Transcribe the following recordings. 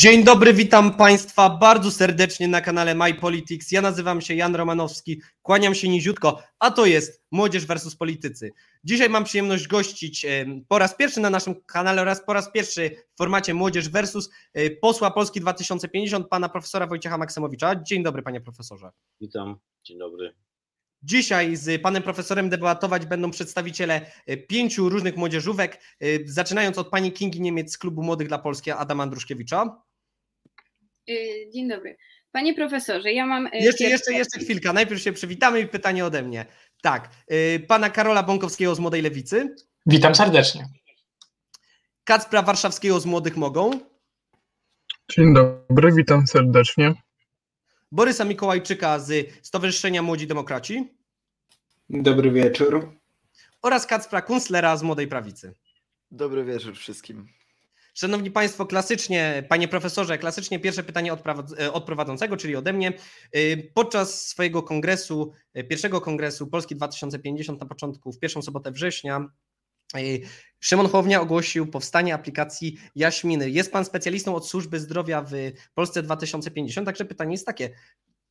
Dzień dobry, witam Państwa bardzo serdecznie na kanale MyPolitics. Ja nazywam się Jan Romanowski, kłaniam się niziutko, a to jest Młodzież versus Politycy. Dzisiaj mam przyjemność gościć po raz pierwszy na naszym kanale oraz po raz pierwszy w formacie Młodzież versus e, posła Polski 2050, pana profesora Wojciecha Maksymowicza. Dzień dobry, panie profesorze. Witam, dzień dobry. Dzisiaj z panem profesorem debatować będą przedstawiciele e, pięciu różnych młodzieżówek, e, zaczynając od pani Kingi Niemiec z Klubu Młodych dla Polski, Adama Andruszkiewicza. Y, dzień dobry. Panie profesorze, ja mam. Y, jeszcze, jeszcze, jeszcze chwilka. Najpierw się przywitamy i pytanie ode mnie. Tak. Y, pana Karola Bąkowskiego z Młodej Lewicy. Witam serdecznie. Kacpra Warszawskiego z Młodych Mogą. Dzień dobry, witam serdecznie. Borysa Mikołajczyka z Stowarzyszenia Młodzi Demokraci. Dobry wieczór. Oraz Kacpra Kunstlera z Młodej Prawicy. Dobry wieczór wszystkim. Szanowni Państwo, klasycznie, panie profesorze, klasycznie pierwsze pytanie od prowadzącego, czyli ode mnie. Y, podczas swojego kongresu, y, pierwszego kongresu Polski 2050 na początku, w pierwszą sobotę września, Szymon Hołownia ogłosił powstanie aplikacji Jaśminy. Jest Pan specjalistą od służby zdrowia w Polsce 2050, także pytanie jest takie,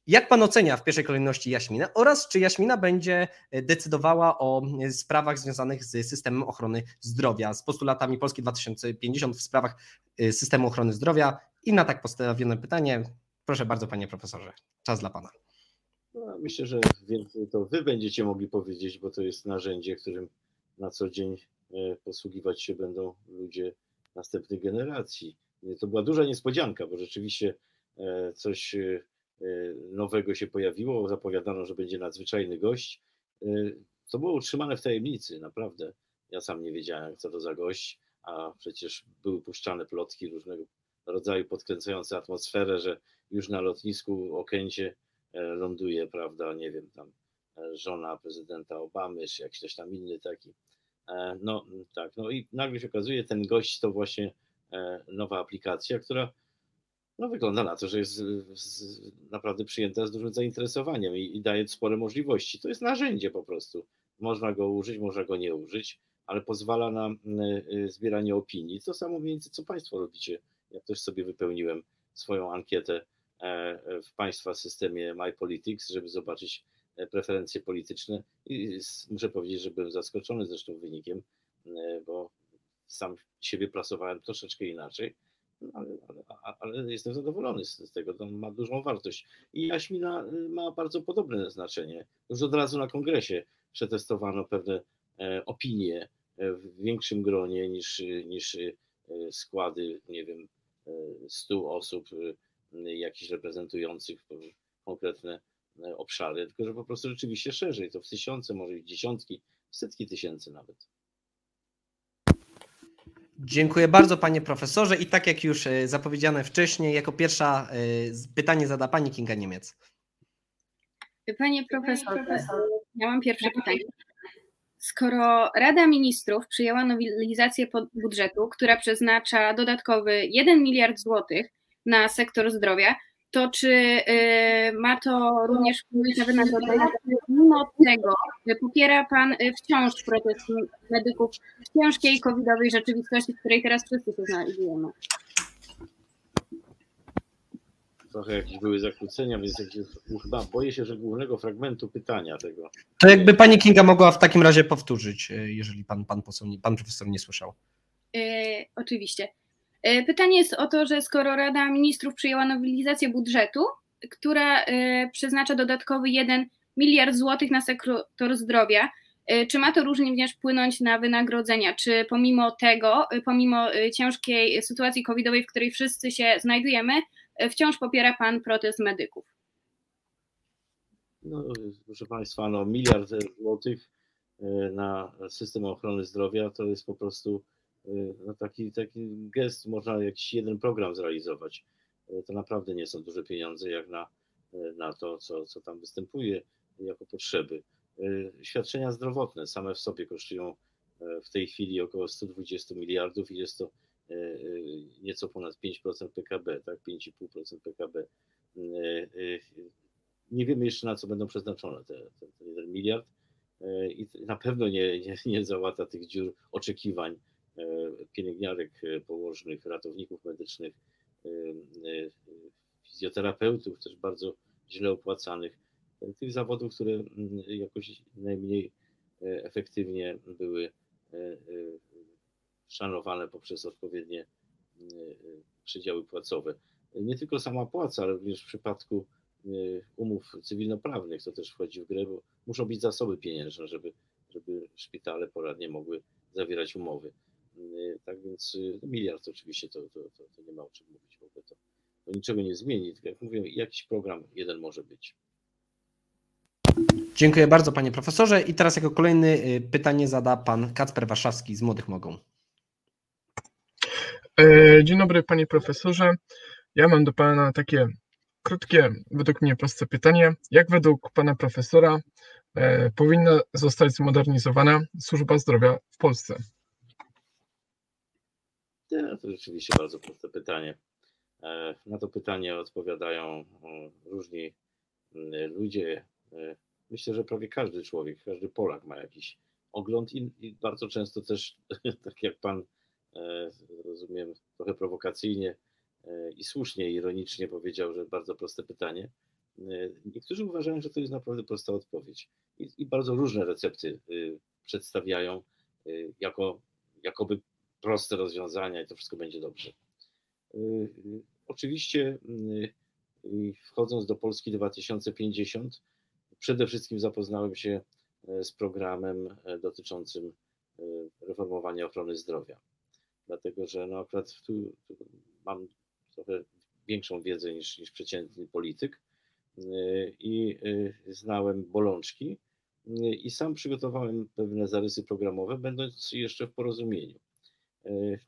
jak pan ocenia w pierwszej kolejności Jaśminę oraz czy Jaśmina będzie e, decydowała o e, sprawach związanych z systemem ochrony zdrowia, z postulatami Polski 2050 w sprawach e, systemu ochrony zdrowia? I na tak postawione pytanie, proszę bardzo, panie profesorze, czas dla pana. No, myślę, że więcej to wy będziecie mogli powiedzieć, bo to jest narzędzie, którym na co dzień posługiwać się będą ludzie następnych generacji. To była duża niespodzianka, bo rzeczywiście coś nowego się pojawiło, zapowiadano, że będzie nadzwyczajny gość. Y, to było utrzymane w tajemnicy, naprawdę. Ja sam nie wiedziałem, co to za gość, a przecież były puszczane plotki różnego rodzaju podkręcające atmosferę, że już na lotnisku Okęcie e, ląduje, prawda, nie wiem, tam e, żona prezydenta Obamy, czy jakiś tam inny taki. E, no tak, no i nagle się okazuje, ten gość to właśnie nowa aplikacja, która no wygląda na to, że jest naprawdę przyjęta z dużym zainteresowaniem i, i daje spore możliwości. To jest narzędzie po prostu. Można go użyć, można go nie użyć, ale pozwala na y, zbieranie opinii. To samo mniej więcej, co Państwo robicie. Ja też sobie wypełniłem swoją ankietę e, w Państwa systemie MyPolitics, żeby zobaczyć e, preferencje polityczne i muszę powiedzieć, że byłem zaskoczony zresztą wynikiem, e, bo sam siebie plasowałem troszeczkę inaczej ale, ale, ale, jestem zadowolony z, tego, to ma dużą wartość. I jaśmina y, ma bardzo podobne znaczenie. Już od razu na kongresie przetestowano pewne e, opinie e, w większym gronie niż, niż e, składy, nie wiem, 100 osób, jakichś reprezentujących konkretne obszary, tylko że po prostu rzeczywiście szerzej, to w tysiące, może i dziesiątki, setki tysięcy nawet. Dziękuję bardzo panie profesorze i tak jak już e, zapowiedziane wcześniej, jako pierwsza e, pytanie zada pani Kinga Niemiec. Panie profesorze, ja mam pierwsze pytanie. Skoro Rada Ministrów przyjęła nowelizację budżetu, która przeznacza dodatkowy 1 miliard złotych na sektor zdrowia, to czy y, ma to również wpływ na wynagrodzenia? Mimo tego popiera Pan y, wciąż protest medyków w ciężkiej covidowej rzeczywistości, w której teraz wszyscy się znajdujemy? Trochę jakieś były zakłócenia, więc chyba boję się, że głównego fragmentu pytania tego. To jakby Pani Kinga mogła w takim razie powtórzyć, y, jeżeli Pan, pan, poseł, pan profesor nie słyszał. Yy, oczywiście. E, pytanie jest o to, że skoro Rada Ministrów przyjęła nowelizację budżetu, która e, przeznacza dodatkowy 1 miliard złotych na sektor zdrowia, e, czy ma to również wpłynąć na wynagrodzenia? Czy pomimo tego, pomimo ciężkiej sytuacji covidowej, w której wszyscy się znajdujemy, wciąż popiera Pan protest medyków? No, proszę Państwa, no, miliard złotych na system ochrony zdrowia to jest po prostu no taki, taki gest, można jakiś jeden program zrealizować. To naprawdę nie są duże pieniądze jak na, na to, co, co tam występuje jako potrzeby. Świadczenia zdrowotne same w sobie kosztują w tej chwili około 120 miliardów i jest to nieco ponad 5% PKB, tak? 5,5% PKB. Nie wiemy jeszcze na co będą przeznaczone te, ten, ten 1 miliard i na pewno nie, nie, nie załata tych dziur oczekiwań pielęgniarek, położnych, ratowników medycznych, fizjoterapeutów, też bardzo źle opłacanych, tych zawodów, które mm, jakoś najmniej efektywnie były szanowane poprzez odpowiednie przydziały płacowe. Nie tylko sama płaca, ale również w przypadku umów cywilnoprawnych to też wchodzi w grę, bo muszą być zasoby pieniężne, żeby, żeby szpitale poradnie mogły zawierać umowy. Tak więc no miliard oczywiście to, to, to, to, nie ma o czym mówić w ogóle. To, to niczego nie zmieni, tylko jak mówię, jakiś program jeden może być. Dziękuję bardzo panie profesorze i teraz jako kolejny pytanie zada pan Kacper Warszawski z Młodych Mogą. E, dzień dobry panie profesorze. Ja mam do pana takie krótkie, według mnie proste pytanie. Jak według pana profesora e, powinna zostać zmodernizowana służba zdrowia w Polsce? Ja, to rzeczywiście bardzo proste pytanie. E, na to pytanie odpowiadają różni ludzie. Myślę, że prawie każdy człowiek, każdy Polak ma jakiś ogląd i, i bardzo często też, tak jak pan E, rozumiem, trochę prowokacyjnie e, i słusznie, ironicznie powiedział, że bardzo proste pytanie. E, niektórzy uważają, że to jest naprawdę prosta odpowiedź i, i bardzo różne recepty przedstawiają jako jakoby proste rozwiązania i to wszystko będzie dobrze. Oczywiście wchodząc do Polski 2050 przede wszystkim zapoznałem się z programem dotyczącym reformowania ochrony zdrowia dlatego że no akurat tu, mam trochę większą wiedzę niż, niż przeciętny polityk i znałem bolączki i sam przygotowałem pewne zarysy programowe, będąc jeszcze w porozumieniu.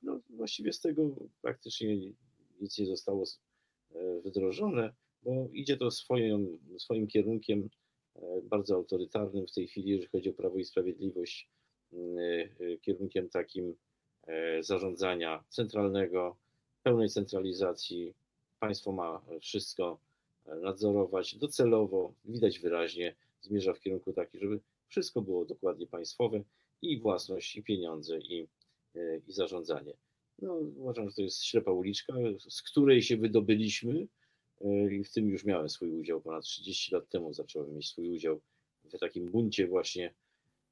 No, właściwie z tego praktycznie nic nie zostało wdrożone, bo idzie to swoim, swoim kierunkiem bardzo autorytarnym w tej chwili, jeżeli chodzi o Prawo i Sprawiedliwość, kierunkiem takim E, zarządzania centralnego, pełnej centralizacji. Państwo ma wszystko e, nadzorować docelowo, widać wyraźnie, zmierza w kierunku taki, żeby wszystko było dokładnie państwowe i własność, i pieniądze, i, e, i zarządzanie. No, uważam, że to jest ślepa uliczka, z której się wydobyliśmy i w tym już miałem swój udział. Ponad 30 lat temu zacząłem mieć swój udział w takim buncie właśnie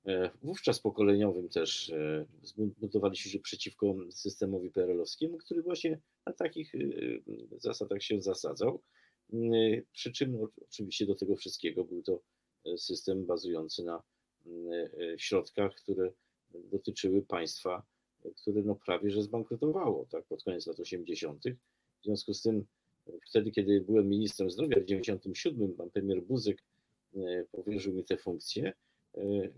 E, wówczas pokoleniowym też e, zbuntowaliśmy się przeciwko systemowi PRL-owskiemu, który właśnie na takich e, zasadach się zasadzał. Przy czym oczywiście do tego wszystkiego był to system bazujący na środkach, które dotyczyły państwa, które no prawie że zbankrutowało tak, pod koniec lat 80. W związku z tym wtedy, kiedy byłem ministrem zdrowia w 97, pan premier Buzek powierzył mi te funkcje, E,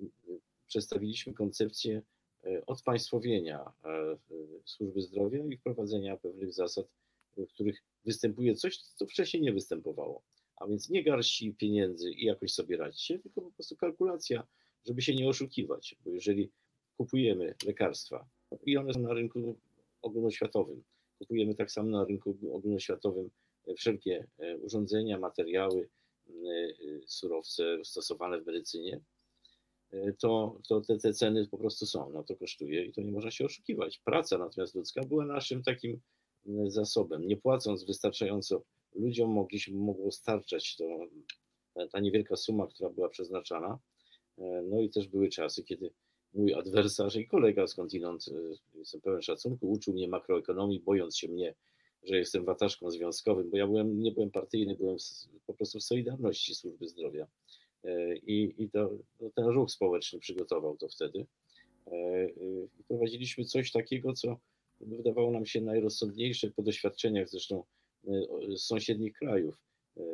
przedstawiliśmy koncepcję e, odpaństwowienia e, służby zdrowia i wprowadzenia pewnych zasad, w których występuje coś, co wcześniej nie występowało. A więc nie garści pieniędzy i jakoś sobie radźcie, tylko po prostu kalkulacja, żeby się nie oszukiwać. Bo jeżeli kupujemy lekarstwa i one są na rynku ogólnoświatowym, kupujemy tak samo na rynku ogólnoświatowym wszelkie urządzenia, materiały, surowce stosowane w medycynie, E, to, to te, te ceny po prostu są, no to kosztuje i to nie można się oszukiwać. Praca natomiast ludzka była naszym takim zasobem. Nie płacąc wystarczająco ludziom mogliśmy, mogło starczać to, ta niewielka suma, która była przeznaczana. E, no i też były czasy, kiedy mój adwersarz i kolega skądinąd, e, jestem pełen szacunku, uczył mnie makroekonomii, bojąc się mnie, że jestem wataszką związkowym, bo ja byłem, nie byłem partyjny, byłem po prostu w Solidarności Służby Zdrowia. E, I, i to, no, ten ruch społeczny przygotował to wtedy. E, I prowadziliśmy coś takiego, co wydawało nam się najrozsądniejsze po doświadczeniach zresztą e, z sąsiednich krajów.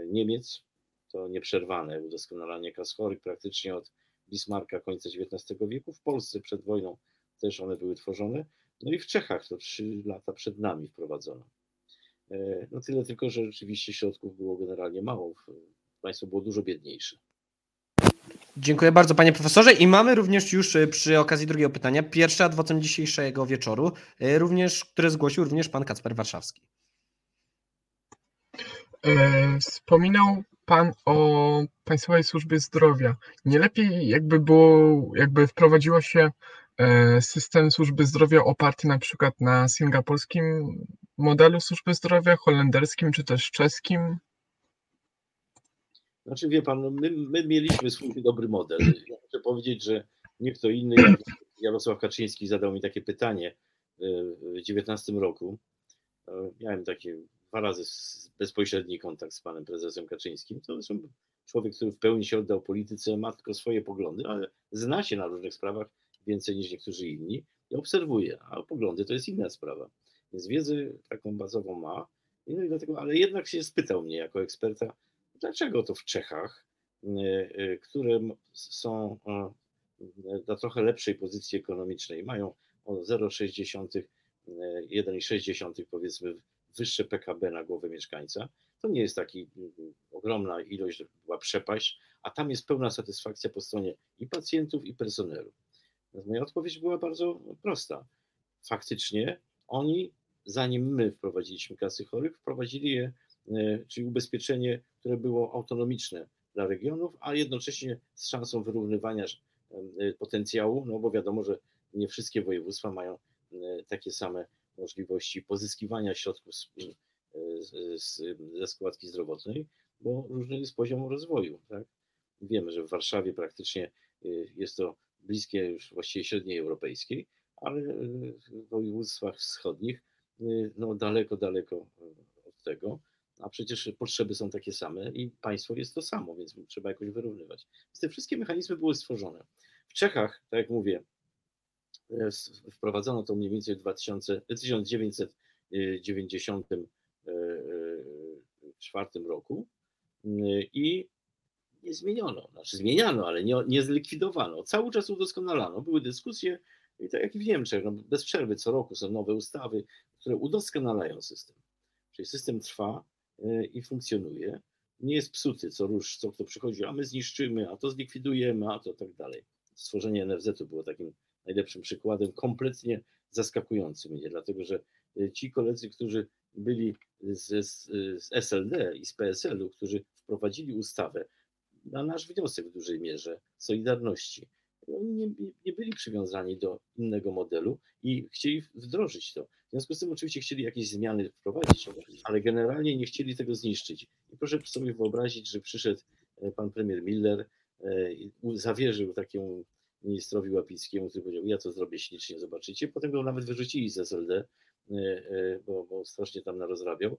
Niemiec to nieprzerwane udoskonalanie kas chorych praktycznie od Bismarcka końca XIX wieku. W Polsce przed wojną też one były tworzone. No i w Czechach to trzy lata przed nami wprowadzono. No tyle tylko, że rzeczywiście środków było generalnie mało. Państwo było dużo biedniejsze. Dziękuję bardzo panie profesorze i mamy również już e, przy okazji drugiego pytania pierwsze adwocem dzisiejszego wieczoru, e, również, które zgłosił również pan Kacper Warszawski. E, wspominał Pan o Państwowej Służbie Zdrowia. Nie lepiej jakby było, jakby wprowadziło się e, system służby zdrowia oparty na przykład na singapurskim modelu służby zdrowia, holenderskim czy też czeskim? Znaczy wie pan, no my, my mieliśmy swój dobry model. Ja muszę powiedzieć, że nie kto inny, Jarosław Kaczyński zadał mi takie pytanie w 2019 roku. Miałem takie dwa razy bezpośredni kontakt z panem prezesem Kaczyńskim. To zresztą człowiek, który w pełni się oddał polityce, ma tylko swoje poglądy, ale zna się na różnych sprawach więcej niż niektórzy inni i obserwuje, a poglądy to jest inna sprawa. Więc wiedzę taką bazową ma, no i dlatego, ale jednak się spytał mnie jako eksperta, dlaczego to w Czechach, e, e, które są e, na trochę lepszej pozycji ekonomicznej, mają o 0,6, 1,6 powiedzmy wyższe PKB na głowę mieszkańca, to nie jest taki ogromna ilość, była przepaść, a tam jest pełna satysfakcja po stronie i pacjentów, i personelu. Moja odpowiedź była bardzo prosta. Faktycznie oni, zanim my wprowadziliśmy kasy chorych, wprowadzili je, e, czyli ubezpieczenie, które było autonomiczne dla regionów, a jednocześnie z szansą wyrównywania e, potencjału, no bo wiadomo, że nie wszystkie województwa mają e, takie same możliwości pozyskiwania środków z, z, ze składki zdrowotnej, bo różny jest poziom rozwoju. Tak? Wiemy, że w Warszawie praktycznie jest to bliskie już właściwie średniej europejskiej, ale w województwach wschodnich no daleko, daleko od tego, a przecież potrzeby są takie same i państwo jest to samo, więc trzeba jakoś wyrównywać. Więc te wszystkie mechanizmy były stworzone. W Czechach, tak jak mówię, wprowadzono to mniej więcej w 2000, 1994 roku i nie zmieniono. Znaczy zmieniano, ale nie, nie zlikwidowano. Cały czas udoskonalano. Były dyskusje i tak jak i w Niemczech, no bez przerwy co roku są nowe ustawy, które udoskonalają system. Czyli system trwa y, i funkcjonuje. Nie jest psuty co rusz, co kto przychodzi, a my zniszczymy, a to zlikwidujemy, a to tak dalej. Stworzenie NFZ-u było takim najlepszym przykładem, kompletnie zaskakującym mnie, dlatego że y, ci koledzy, którzy byli z, z, SLD i z PSL-u, którzy wprowadzili ustawę, na nasz wniosek w dużej mierze Solidarności. Oni nie, nie byli przywiązani do innego modelu i chcieli wdrożyć to. W związku z tym oczywiście chcieli jakieś zmiany wprowadzić, ale generalnie nie chcieli tego zniszczyć. I proszę sobie wyobrazić, że przyszedł e, pan premier Miller, e, zawierzył takiemu ministrowi Łapickiemu, który powiedział, ja to zrobię ślicznie, zobaczycie. Potem go nawet wyrzucili z SLD, e, bo, bo strasznie tam narozrabiał,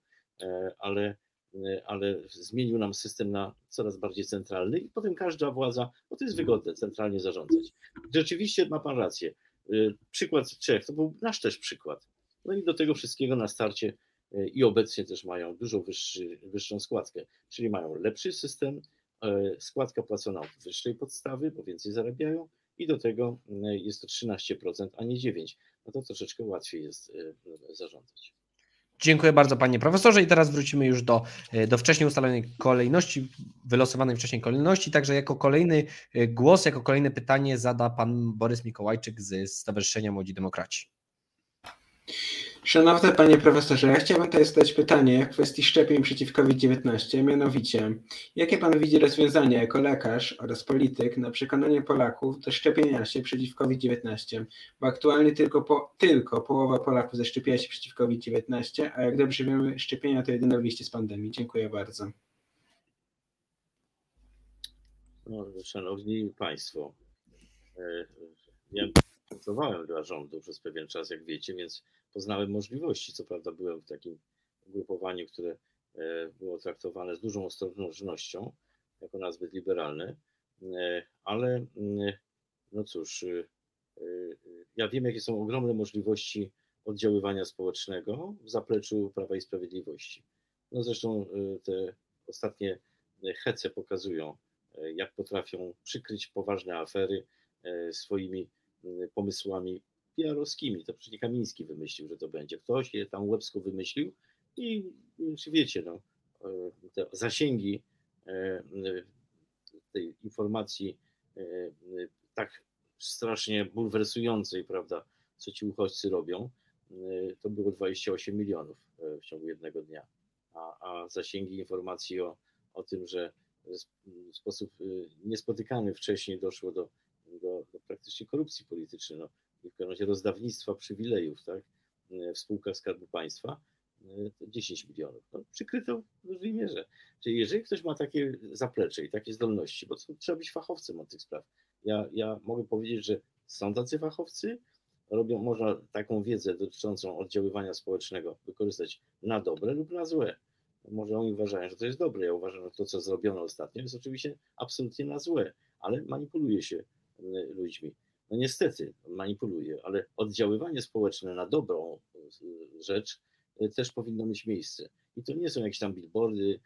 ale Y, ale zmienił nam system na coraz bardziej centralny i potem każda władza, bo to jest wygodne, centralnie zarządzać. Rzeczywiście ma pan rację. Przykład Czech to był nasz też przykład. No i do tego wszystkiego na starcie i obecnie też mają dużo wyższy, wyższą składkę, czyli mają lepszy system, składka płacona od wyższej podstawy, bo więcej zarabiają i do tego jest to 13%, a nie 9%. No to troszeczkę łatwiej jest zarządzać. Dziękuję bardzo panie profesorze i teraz wrócimy już do, e, do wcześniej ustalonej kolejności, wylosowanej wcześniej kolejności, także jako kolejny głos, jako kolejne pytanie zada pan Borys Mikołajczyk z Stowarzyszenia Młodzi Demokraci. Szanowny panie profesorze, ja chciałbym tutaj zadać pytanie w kwestii szczepień przeciw COVID-19, mianowicie, jakie pan widzi rozwiązania jako lekarz oraz polityk na przekonanie Polaków do szczepienia się przeciw COVID-19, bo aktualnie tylko, po, tylko połowa Polaków zaszczepiła się przeciw COVID-19, a jak dobrze wiemy, szczepienia to jedyne wyjście z pandemii. Dziękuję bardzo. No, szanowni Państwo, e, ja pracowałem dla rządu przez pewien czas, jak wiecie, więc poznałem możliwości. Co prawda byłem w takim ugrupowaniu, które e, było traktowane z dużą ostrożnością, jako nazbyt liberalne, e, ale mm, no cóż, e, ja wiem, jakie są ogromne możliwości oddziaływania społecznego w zapleczu Prawa i Sprawiedliwości. No zresztą te ostatnie hece pokazują, jak potrafią przykryć poważne afery swoimi pomysłami PR-owskimi. To przecież Kamiński wymyślił, że to będzie. Ktoś je tam łebsko wymyślił i czy wiecie, no, e, te zasięgi tej informacji tak strasznie bulwersującej, prawda, co ci uchodźcy robią, to było 28 milionów w ciągu jednego dnia. A, a zasięgi informacji o, o tym, że w sposób niespotykany wcześniej doszło do, do, do praktycznie korupcji politycznej. No, w każdym razie rozdawnictwa przywilejów, tak, w spółkach Skarbu Państwa, to 10 milionów. No, przykryto w dużej mierze. Czyli jeżeli ktoś ma takie zaplecze i takie zdolności, bo to trzeba być fachowcem od tych spraw. Ja, ja mogę powiedzieć, że są tacy fachowcy, robią, można taką wiedzę dotyczącą oddziaływania społecznego wykorzystać na dobre lub na złe. Może oni uważają, że to jest dobre. Ja uważam, że to, co zrobiono ostatnio, jest oczywiście absolutnie na złe, ale manipuluje się ludźmi. No niestety manipuluje, ale oddziaływanie społeczne na dobrą rzecz też powinno mieć miejsce. I to nie są jakieś tam billboardy,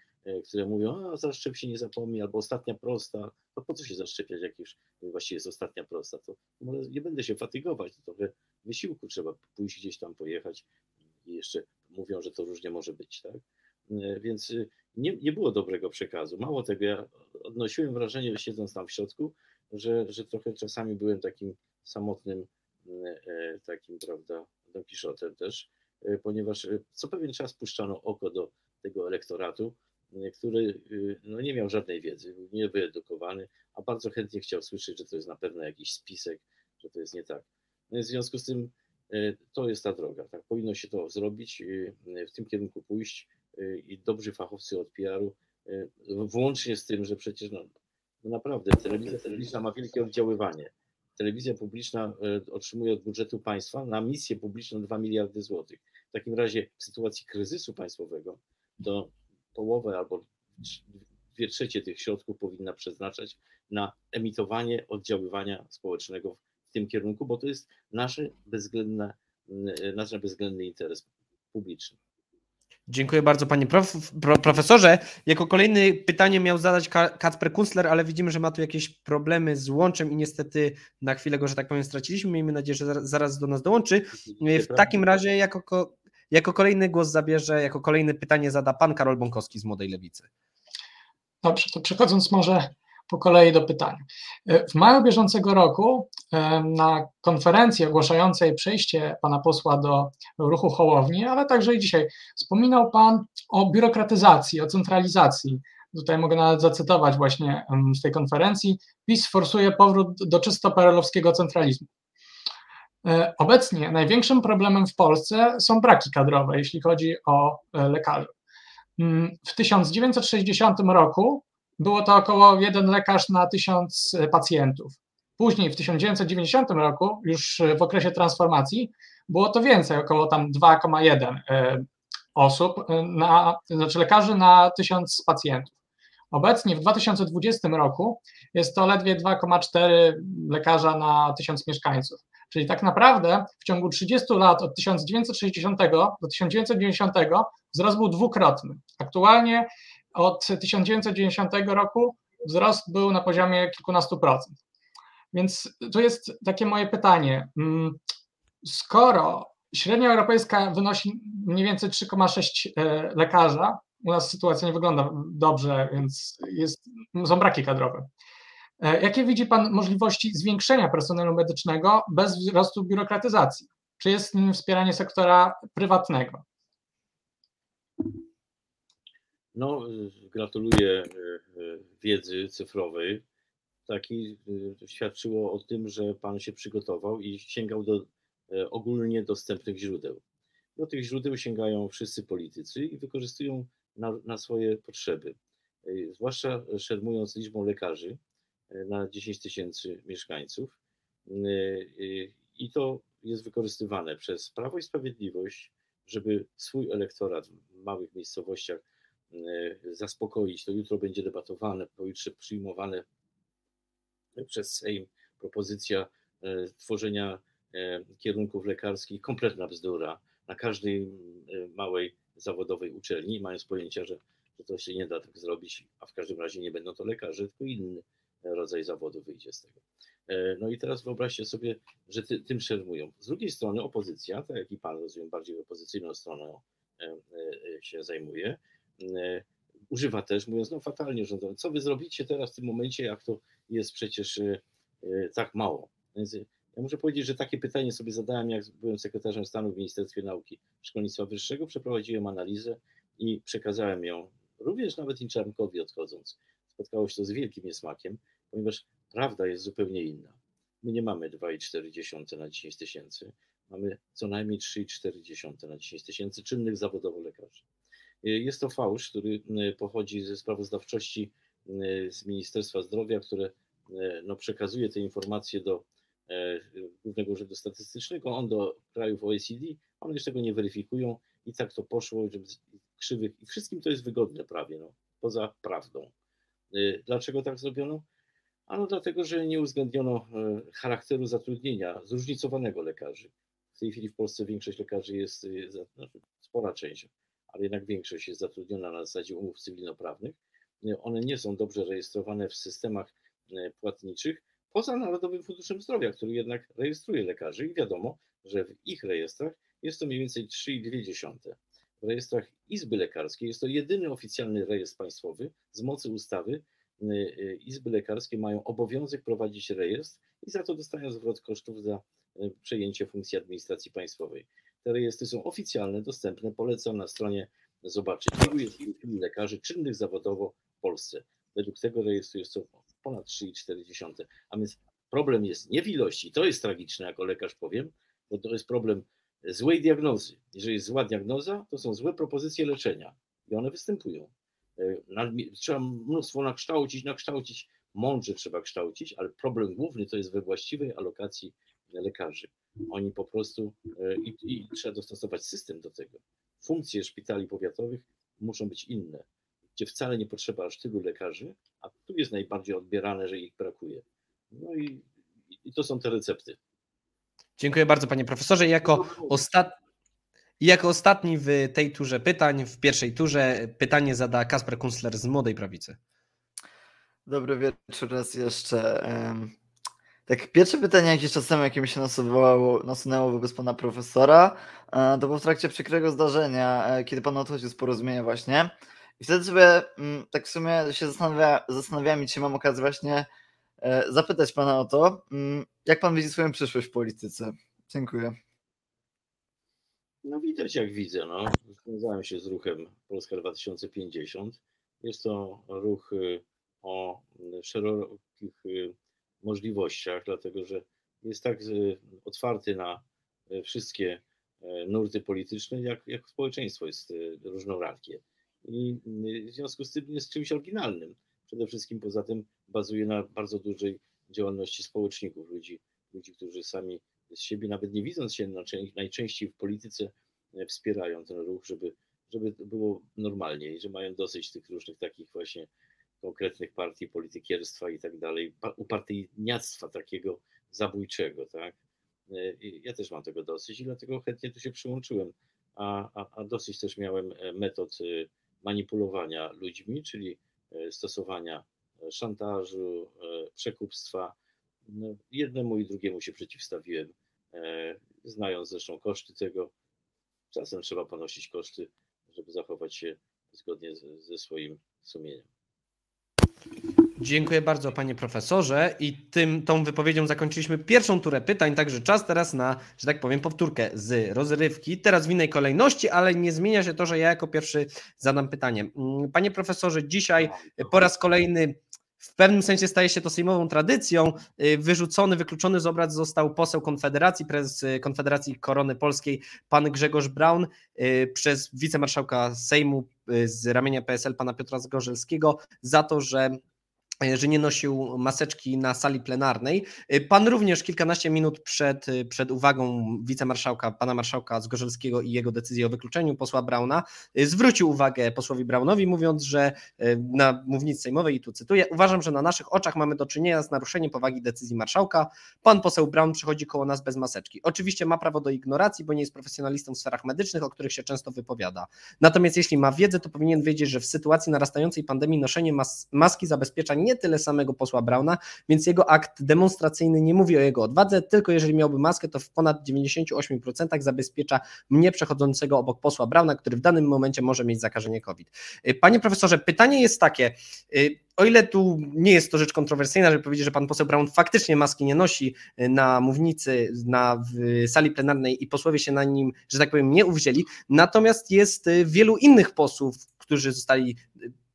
które mówią, a zaszczep się nie zapomni, albo ostatnia prosta. To po co się zaszczepiać, jak już właściwie jest ostatnia prosta? To może nie będę się fatygować, to trochę wysiłku trzeba pójść gdzieś tam, pojechać i jeszcze mówią, że to różnie może być, tak? Więc nie, nie było dobrego przekazu. Mało tego, ja odnosiłem wrażenie, siedząc tam w środku, że, że trochę czasami byłem takim samotnym, takim, prawda, Don Quixotem też, ponieważ co pewien czas puszczano oko do tego elektoratu, który no, nie miał żadnej wiedzy, był niewyedukowany, a bardzo chętnie chciał słyszeć, że to jest na pewno jakiś spisek, że to jest nie tak. No w związku z tym to jest ta droga. Tak powinno się to zrobić, w tym kierunku pójść i dobrzy fachowcy od PR-u, włącznie z tym, że przecież no, no naprawdę telewizja publiczna ma wielkie oddziaływanie. Telewizja publiczna otrzymuje od budżetu państwa na misję publiczną 2 miliardy złotych. W takim razie w sytuacji kryzysu państwowego to połowę albo dwie trzecie tych środków powinna przeznaczać na emitowanie oddziaływania społecznego w tym kierunku, bo to jest nasze bezwzględne, nasz bezwzględny interes publiczny. Dziękuję bardzo panie prof, profesorze. Jako kolejny pytanie miał zadać Kacper Kunstler, ale widzimy, że ma tu jakieś problemy z łączem i niestety na chwilę go, że tak powiem, straciliśmy. Miejmy nadzieję, że zaraz do nas dołączy. W takim razie jako, jako kolejny głos zabierze, jako kolejne pytanie zada pan Karol Bąkowski z Młodej Lewicy. Dobrze, to przechodząc może po kolei do pytań. W maju bieżącego roku na konferencji ogłaszającej przejście pana posła do ruchu Hołowni, ale także i dzisiaj, wspominał pan o biurokratyzacji, o centralizacji. Tutaj mogę nawet zacytować właśnie z tej konferencji. PiS forsuje powrót do czysto perelowskiego centralizmu. Obecnie największym problemem w Polsce są braki kadrowe, jeśli chodzi o lekarzy. W 1960 roku było to około jeden lekarz na tysiąc pacjentów. Później w 1990 roku, już w okresie transformacji, było to więcej, około tam 2,1 osób, na, znaczy lekarzy na tysiąc pacjentów. Obecnie w 2020 roku jest to ledwie 2,4 lekarza na tysiąc mieszkańców. Czyli tak naprawdę w ciągu 30 lat od 1960 do 1990 wzrost był dwukrotny. Aktualnie od 1990 roku wzrost był na poziomie kilkunastu procent. Więc to jest takie moje pytanie. Skoro średnia europejska wynosi mniej więcej 3,6 lekarza, u nas sytuacja nie wygląda dobrze, więc jest, są braki kadrowe. Jakie widzi Pan możliwości zwiększenia personelu medycznego bez wzrostu biurokratyzacji? Czy jest nim wspieranie sektora prywatnego? No, gratuluję wiedzy cyfrowej. Taki świadczyło o tym, że Pan się przygotował i sięgał do ogólnie dostępnych źródeł. Do tych źródeł sięgają wszyscy politycy i wykorzystują na, na swoje potrzeby. Zwłaszcza szermując liczbą lekarzy, na 10 tysięcy mieszkańców. I to jest wykorzystywane przez Prawo i Sprawiedliwość, żeby swój elektorat w małych miejscowościach zaspokoić. To jutro będzie debatowane, pojutrze przyjmowane przez Sejm propozycja tworzenia kierunków lekarskich, kompletna bzdura na każdej małej zawodowej uczelni, mając pojęcia, że, że to się nie da tak zrobić, a w każdym razie nie będą to lekarze, tylko inny rodzaj zawodu wyjdzie z tego. No i teraz wyobraźcie sobie, że ty, tym szermują. Z drugiej strony opozycja, tak jak i pan rozumiem, bardziej opozycyjną stroną się zajmuje, używa też, mówiąc no fatalnie rządowe, co wy zrobicie teraz w tym momencie, jak to jest przecież tak mało. Więc ja muszę powiedzieć, że takie pytanie sobie zadałem, jak byłem sekretarzem stanu w Ministerstwie Nauki Szkolnictwa Wyższego, przeprowadziłem analizę i przekazałem ją również nawet Inczarnkowi odchodząc spotkało się to z wielkim niesmakiem, ponieważ prawda jest zupełnie inna. My nie mamy 2,4 na 10 tysięcy, mamy co najmniej 3,4 na 10 tysięcy czynnych zawodowo lekarzy. Jest to fałsz, który pochodzi ze sprawozdawczości z Ministerstwa Zdrowia, które no, przekazuje te informacje do Głównego Urzędu Statystycznego, on do krajów OECD, one już tego nie weryfikują i tak to poszło, żeby krzywych i wszystkim to jest wygodne prawie, no, poza prawdą. Dlaczego tak zrobiono? Ano dlatego, że nie uwzględniono charakteru zatrudnienia zróżnicowanego lekarzy. W tej chwili w Polsce większość lekarzy jest, znaczy spora część, ale jednak większość jest zatrudniona na zasadzie umów cywilnoprawnych. One nie są dobrze rejestrowane w systemach płatniczych, poza Narodowym Funduszem Zdrowia, który jednak rejestruje lekarzy i wiadomo, że w ich rejestrach jest to mniej więcej 3,2. W rejestrach Izby Lekarskiej jest to jedyny oficjalny rejestr państwowy z mocy ustawy. Izby Lekarskie mają obowiązek prowadzić rejestr i za to dostają zwrot kosztów za przejęcie funkcji administracji państwowej. Te rejestry są oficjalne, dostępne. Polecam na stronie zobaczyć, ilu jest lekarzy czynnych zawodowo w Polsce. Według tego rejestru jest to ponad 3,4. A więc problem jest nie w ilości, to jest tragiczne, jako lekarz powiem, bo to jest problem złej diagnozy. Jeżeli jest zła diagnoza, to są złe propozycje leczenia i one występują. Trzeba mnóstwo nakształcić, nakształcić, mądrze trzeba kształcić, ale problem główny to jest we właściwej alokacji lekarzy. Oni po prostu i, i trzeba dostosować system do tego. Funkcje szpitali powiatowych muszą być inne, gdzie wcale nie potrzeba aż tylu lekarzy, a tu jest najbardziej odbierane, że ich brakuje. No i, i to są te recepty. Dziękuję bardzo, panie profesorze. Jako, ostat... jako ostatni w tej turze pytań, w pierwszej turze, pytanie zada Kasper Kunstler z Młodej Prawicy. Dobry wieczór raz jeszcze. Tak, pierwsze pytanie jakiś czas temu, jakie mi się nasuwało, nasunęło wobec pana profesora, to było w trakcie przykrego zdarzenia, e, kiedy pan odchodził z porozumienia właśnie. I wtedy sobie mm, tak w sumie się zastanawia, zastanawiałem i dzisiaj mam okazję właśnie e, zapytać pana o to, mm, jak pan widzi swoją przyszłość w polityce. Dziękuję. No widać jak widzę, no. Związałem się z ruchem Polska 2050. Jest to ruch y, o szerokich y, możliwościach, dlatego że jest tak y, otwarty na wszystkie nurty polityczne, jak, jak społeczeństwo jest różnorakie. I w związku z tym jest czymś oryginalnym. Przede wszystkim poza tym bazuje na bardzo dużej działalności społeczników, ludzi, ludzi, którzy sami z siebie, nawet nie widząc się najczęściej w polityce, wspierają ten ruch, żeby, żeby było normalniej, że mają dosyć tych różnych takich właśnie konkretnych partii, politykierstwa i tak dalej, upartyjniactwa takiego zabójczego, tak. I ja też mam tego dosyć i dlatego chętnie tu się przyłączyłem, a, a, a dosyć też miałem metod manipulowania ludźmi, czyli stosowania szantażu, przekupstwa. No, jednemu i drugiemu się przeciwstawiłem, znając zresztą koszty tego. Czasem trzeba ponosić koszty, żeby zachować się zgodnie ze swoim sumieniem. Dziękuję bardzo, panie profesorze. I tym, tą wypowiedzią zakończyliśmy pierwszą turę pytań, także czas teraz na, że tak powiem, powtórkę z rozrywki. Teraz w innej kolejności, ale nie zmienia się to, że ja jako pierwszy zadam pytanie. Mm, panie profesorze, dzisiaj po raz kolejny w pewnym sensie staje się to sejmową tradycją. Wyrzucony, wykluczony z obrad został poseł Konfederacji, prezes Konfederacji Korony Polskiej, pan Grzegorz Braun, przez wicemarszałka Sejmu z ramienia PSL, pana Piotra Zgorzelskiego, za to, że że nie nosił maseczki na sali plenarnej. Pan również kilkanaście minut przed, przed uwagą wicemarszałka, pana marszałka Zgorzelskiego i jego decyzji o wykluczeniu posła Brauna zwrócił uwagę posłowi Braunowi, mówiąc, że na mównicy sejmowej, i tu cytuję, uważam, że na naszych oczach mamy do czynienia z naruszeniem powagi decyzji marszałka. Pan poseł Braun przychodzi koło nas bez maseczki. Oczywiście ma prawo do ignoracji, bo nie jest profesjonalistą w sferach medycznych, o których się często wypowiada. Natomiast jeśli ma wiedzę, to powinien wiedzieć, że w sytuacji narastającej pandemii noszenie mas maski zabezpiecza nie nie tyle samego posła Brauna, więc jego akt demonstracyjny nie mówi o jego odwadze, tylko jeżeli miałby maskę, to w ponad 98% zabezpiecza mnie przechodzącego obok posła Brauna, który w danym momencie może mieć zakażenie COVID. Panie profesorze, pytanie jest takie, o ile tu nie jest to rzecz kontrowersyjna, żeby powiedzieć, że pan poseł Braun faktycznie maski nie nosi na mównicy, na sali plenarnej i posłowie się na nim, że tak powiem, nie uwzięli, natomiast jest wielu innych posłów, którzy zostali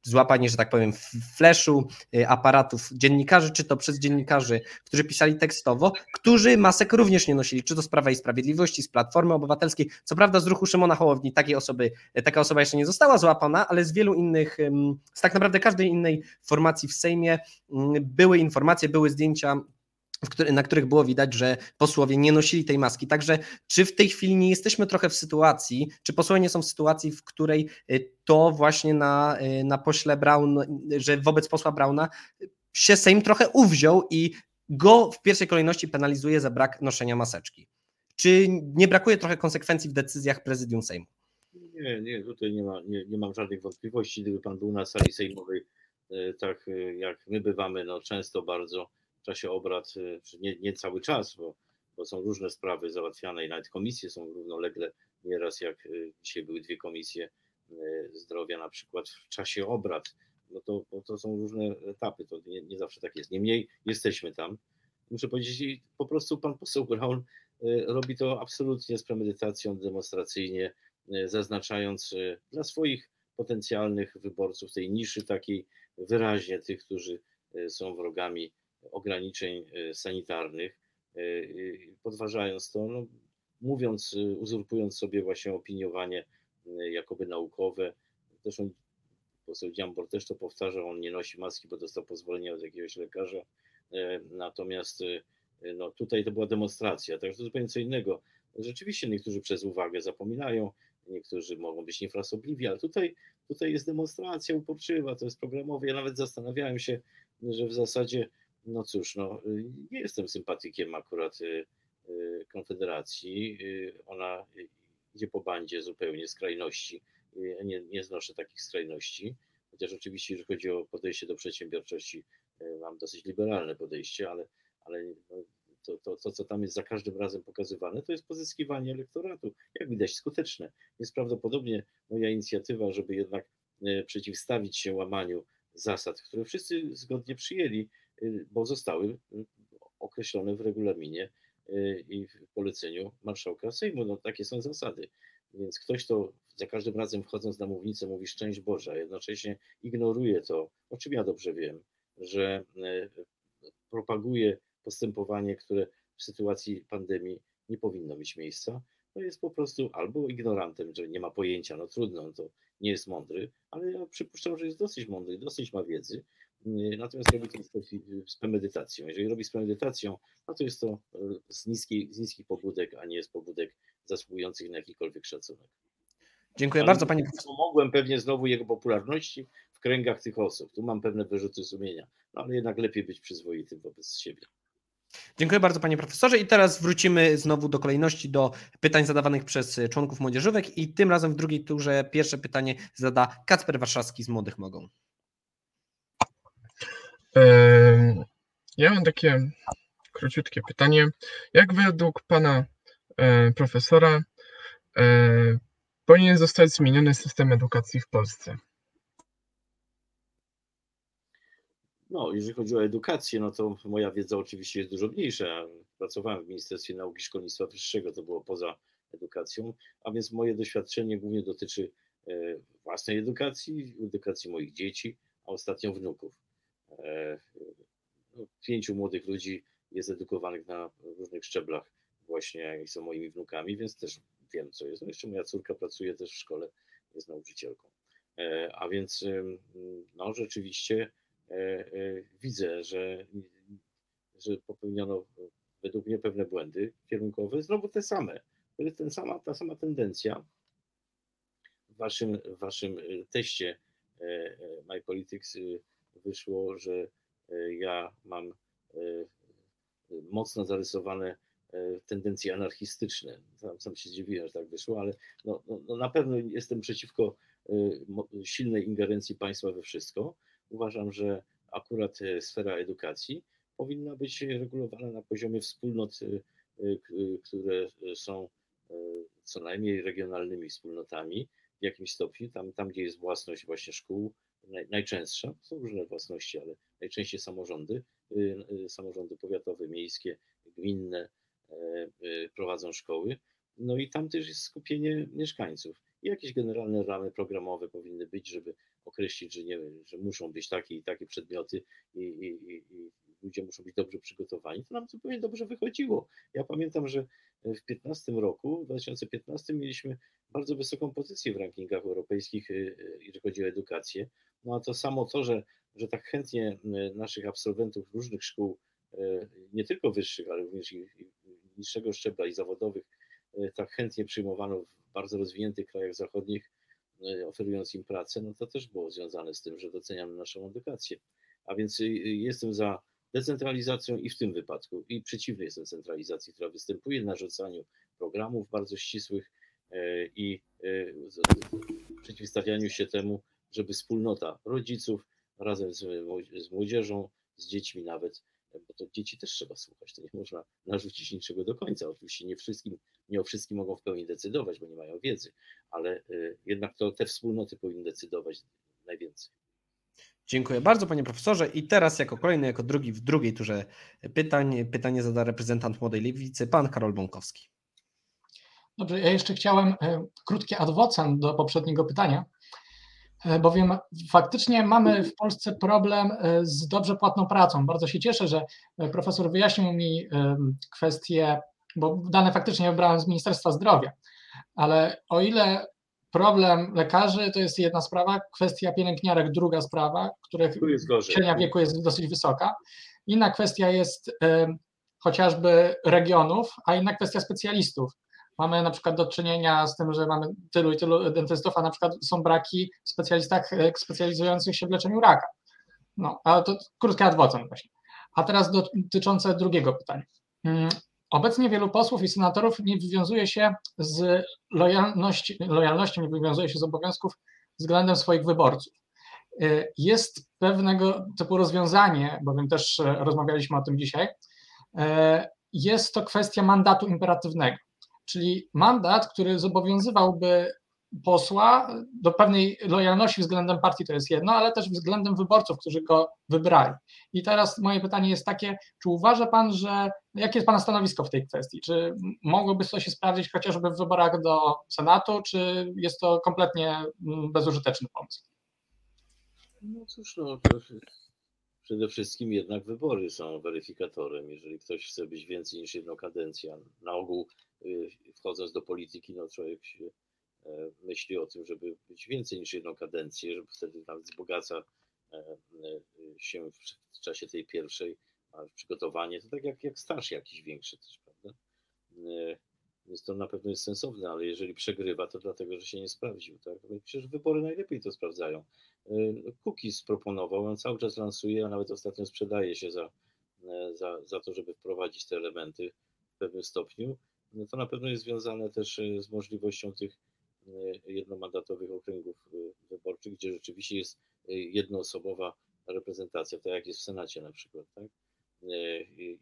złapanie, że tak powiem, fleszu, aparatów dziennikarzy, czy to przez dziennikarzy, którzy pisali tekstowo, którzy masek również nie nosili, czy to z Prawa i Sprawiedliwości, z Platformy Obywatelskiej. Co prawda z ruchu Szymona Hołowni takiej osoby, taka osoba jeszcze nie została złapana, ale z wielu innych, z tak naprawdę każdej innej formacji w Sejmie były informacje, były zdjęcia na których było widać, że posłowie nie nosili tej maski. Także czy w tej chwili nie jesteśmy trochę w sytuacji, czy posłowie nie są w sytuacji, w której y, to właśnie na, y, na pośle Braun, że wobec posła Brauna się Sejm trochę uwziął i go w pierwszej kolejności penalizuje za brak noszenia maseczki. Czy nie brakuje trochę konsekwencji w decyzjach prezydium Sejmu? Nie, nie, tutaj nie, ma, nie, nie mam żadnych wątpliwości. Gdyby pan był na sali sejmowej, y, tak jak my bywamy, no często bardzo, czasie obrad, y, nie, nie cały czas, bo, bo są różne sprawy załatwiane i nawet komisje są równolegle, nieraz jak y, dzisiaj były dwie komisje y, zdrowia na przykład w czasie obrad, no to, to są różne etapy, to nie, nie zawsze tak jest. Niemniej jesteśmy tam. Muszę powiedzieć, po prostu pan poseł Brown robi to absolutnie z premedytacją, demonstracyjnie, zaznaczając dla swoich potencjalnych wyborców tej niszy takiej wyraźnie tych, którzy są wrogami ograniczeń e, sanitarnych, e, podważając to, no, mówiąc, e, uzurpując sobie właśnie opiniowanie jakoby naukowe. Zresztą poseł Dziambor też to powtarza, on nie nosi maski, bo dostał pozwolenie od jakiegoś lekarza. Natomiast no, tutaj to była demonstracja, także to zupełnie co innego. Rzeczywiście niektórzy przez uwagę zapominają, niektórzy mogą być niefrasobliwi, ale tutaj, tutaj jest demonstracja uporczywa, to jest programowe. Ja nawet zastanawiałem się, że w zasadzie no cóż, no, y, nie jestem sympatykiem akurat y, y, Konfederacji. Ona idzie po bandzie zupełnie skrajności. Nie, nie znoszę takich skrajności, chociaż oczywiście, jeżeli chodzi o podejście do przedsiębiorczości, mam dosyć liberalne podejście, ale, ale no, to, to, to, co tam jest za każdym razem pokazywane, to jest pozyskiwanie elektoratu. Jak widać, skuteczne. Jest prawdopodobnie moja inicjatywa, żeby jednak przeciwstawić się łamaniu zasad, które wszyscy zgodnie przyjęli, bo zostały y, określone w regulaminie y, i w poleceniu marszałka Sejmu. No, takie są zasady. Więc ktoś, to za każdym razem wchodząc na mównicę mówi szczęść Boża, jednocześnie ignoruje to, o czym ja dobrze wiem, że propaguje postępowanie, które w sytuacji pandemii nie powinno mieć miejsca, to jest po prostu albo ignorantem, że nie ma pojęcia, no trudno, no to nie jest mądry, ale ja przypuszczam, że jest dosyć mądry, dosyć ma wiedzy, natomiast robi to z premedytacją. Jeżeli robi z premedytacją, no to jest to e, z, niskiej, z niskich pobudek, a nie z pobudek zasługujących na jakikolwiek szacunek. Dziękuję Ale bardzo, panie profesorze. Pomogłem pewnie znowu jego popularności w kręgach tych osób. Tu mam pewne wyrzuty sumienia, no ale jednak lepiej być przyzwoitym wobec siebie. Dziękuję bardzo panie profesorze i teraz wrócimy znowu do kolejności do pytań zadawanych przez członków młodzieżówek i tym razem w drugiej turze pierwsze pytanie zada Kacper Warszawski z Młodych Mogą. Ja mam takie króciutkie pytanie. Jak według pana profesora powinien zostać zmieniony system edukacji w Polsce? No, jeżeli chodzi o edukację, no to moja wiedza oczywiście jest dużo mniejsza. Pracowałem w Ministerstwie Nauki i Szkolnictwa Wyższego, to było poza edukacją, a więc moje doświadczenie głównie dotyczy e, własnej edukacji, edukacji moich dzieci, a ostatnio wnuków. E, no, pięciu młodych ludzi jest edukowanych na różnych szczeblach właśnie i są moimi wnukami, więc też wiem, co jest. No jeszcze moja córka pracuje też w szkole, jest nauczycielką. E, a więc no rzeczywiście e, widzę, że, że popełniono według mnie pewne błędy kierunkowe, znowu te same. Ten sama, ta sama tendencja w waszym, w waszym teście My Politics wyszło, że e, ja mam e, mocno zarysowane e, tendencje anarchistyczne. Sam, sam się zdziwiłem, że tak wyszło, ale no, no, no na pewno jestem przeciwko silnej ingerencji państwa we wszystko. Uważam, że akurat sfera edukacji powinna być regulowana na poziomie wspólnot, które są co najmniej regionalnymi wspólnotami w jakimś stopniu, tam, tam gdzie jest własność właśnie szkół, najczęstsza, są różne własności, ale najczęściej samorządy, y, y, samorządy powiatowe, miejskie, gminne e, y, prowadzą szkoły No i tam też jest skupienie mieszkańców. I jakieś generalne ramy programowe powinny być, żeby określić, że, nie, że muszą być takie i takie przedmioty i, i, i, i ludzie muszą być dobrze przygotowani. To nam zupełnie dobrze wychodziło. Ja pamiętam, że w 15 roku, w 2015 mieliśmy bardzo wysoką pozycję w rankingach europejskich, y, y, jeżeli chodzi o edukację. No a to samo to, że, że tak chętnie naszych absolwentów różnych szkół, nie tylko wyższych, ale również i niższego szczebla i zawodowych, tak chętnie przyjmowano w bardzo rozwiniętych krajach zachodnich, oferując im pracę, no to też było związane z tym, że doceniamy naszą edukację. A więc jestem za decentralizacją i w tym wypadku, i przeciwny jestem centralizacji, która występuje, narzucaniu programów bardzo ścisłych e, i e, przeciwstawianiu się temu, żeby wspólnota rodziców razem z młodzieżą, z dziećmi nawet, bo to dzieci też trzeba słuchać, to nie można narzucić niczego do końca. Oczywiście nie wszystkim, nie o wszystkim mogą w pełni decydować, bo nie mają wiedzy, ale e, jednak to te wspólnoty powinny decydować najwięcej. Dziękuję bardzo, panie profesorze. I teraz jako kolejny, jako drugi w drugiej turze pytań, pytanie zada reprezentant Młodej Lewicy, pan Karol Bąkowski. Dobrze, ja jeszcze chciałem e, krótkie adwocem do poprzedniego pytania, e, bowiem faktycznie mamy w Polsce problem e, z dobrze płatną pracą. Bardzo się cieszę, że profesor wyjaśnił mi kwestię, bo dane faktycznie wybrałem z Ministerstwa Zdrowia, ale o ile problem lekarzy to jest jedna sprawa, kwestia pielęgniarek druga sprawa, których średnia wieku jest dosyć wysoka. Inna kwestia jest y, chociażby regionów, a inna kwestia specjalistów. Mamy na przykład do czynienia z tym, że mamy tylu i tylu dentystów, a na przykład są braki w specjalistach e, specjalizujących się w leczeniu raka. No, ale to krótki adwocem właśnie. A teraz dotyczące drugiego pytania. Obecnie wielu posłów i senatorów nie wywiązuje się z lojalności, lojalnością, nie wywiązuje się z obowiązków względem swoich wyborców. Jest pewnego typu rozwiązanie, bowiem też rozmawialiśmy o tym dzisiaj, jest to kwestia mandatu imperatywnego, czyli mandat, który zobowiązywałby posła do pewnej lojalności względem partii to jest jedno, ale też względem wyborców, którzy go wybrali. I teraz moje pytanie jest takie, czy uważa Pan, że jakie jest Pana stanowisko w tej kwestii? Czy mogłoby to się sprawdzić chociażby w wyborach do Senatu, czy jest to kompletnie mm, bezużyteczny pomysł? No cóż, no, przede wszystkim jednak wybory są weryfikatorem. Jeżeli ktoś chce być więcej niż jedną kadencję, na ogół y, wchodząc do polityki, no człowiek się myśli o tym, żeby być więcej niż jedną kadencję, żeby wtedy nawet wzbogaca e, e, się w czasie tej pierwszej przygotowanie, to tak jak, jak staż jakiś większy też, prawda? Więc to na pewno jest sensowne, ale jeżeli przegrywa, to dlatego, że się nie sprawdził. Tak? No przecież wybory najlepiej to sprawdzają. Cookies proponował, on cały czas lansuje, a nawet ostatnio sprzedaje się za, za, za to, żeby wprowadzić te elementy w pewnym stopniu. No to na pewno jest związane też z możliwością tych E, jednomandatowych okręgów e, wyborczych, gdzie rzeczywiście jest e, jednoosobowa reprezentacja, tak jak jest w Senacie na przykład, tak?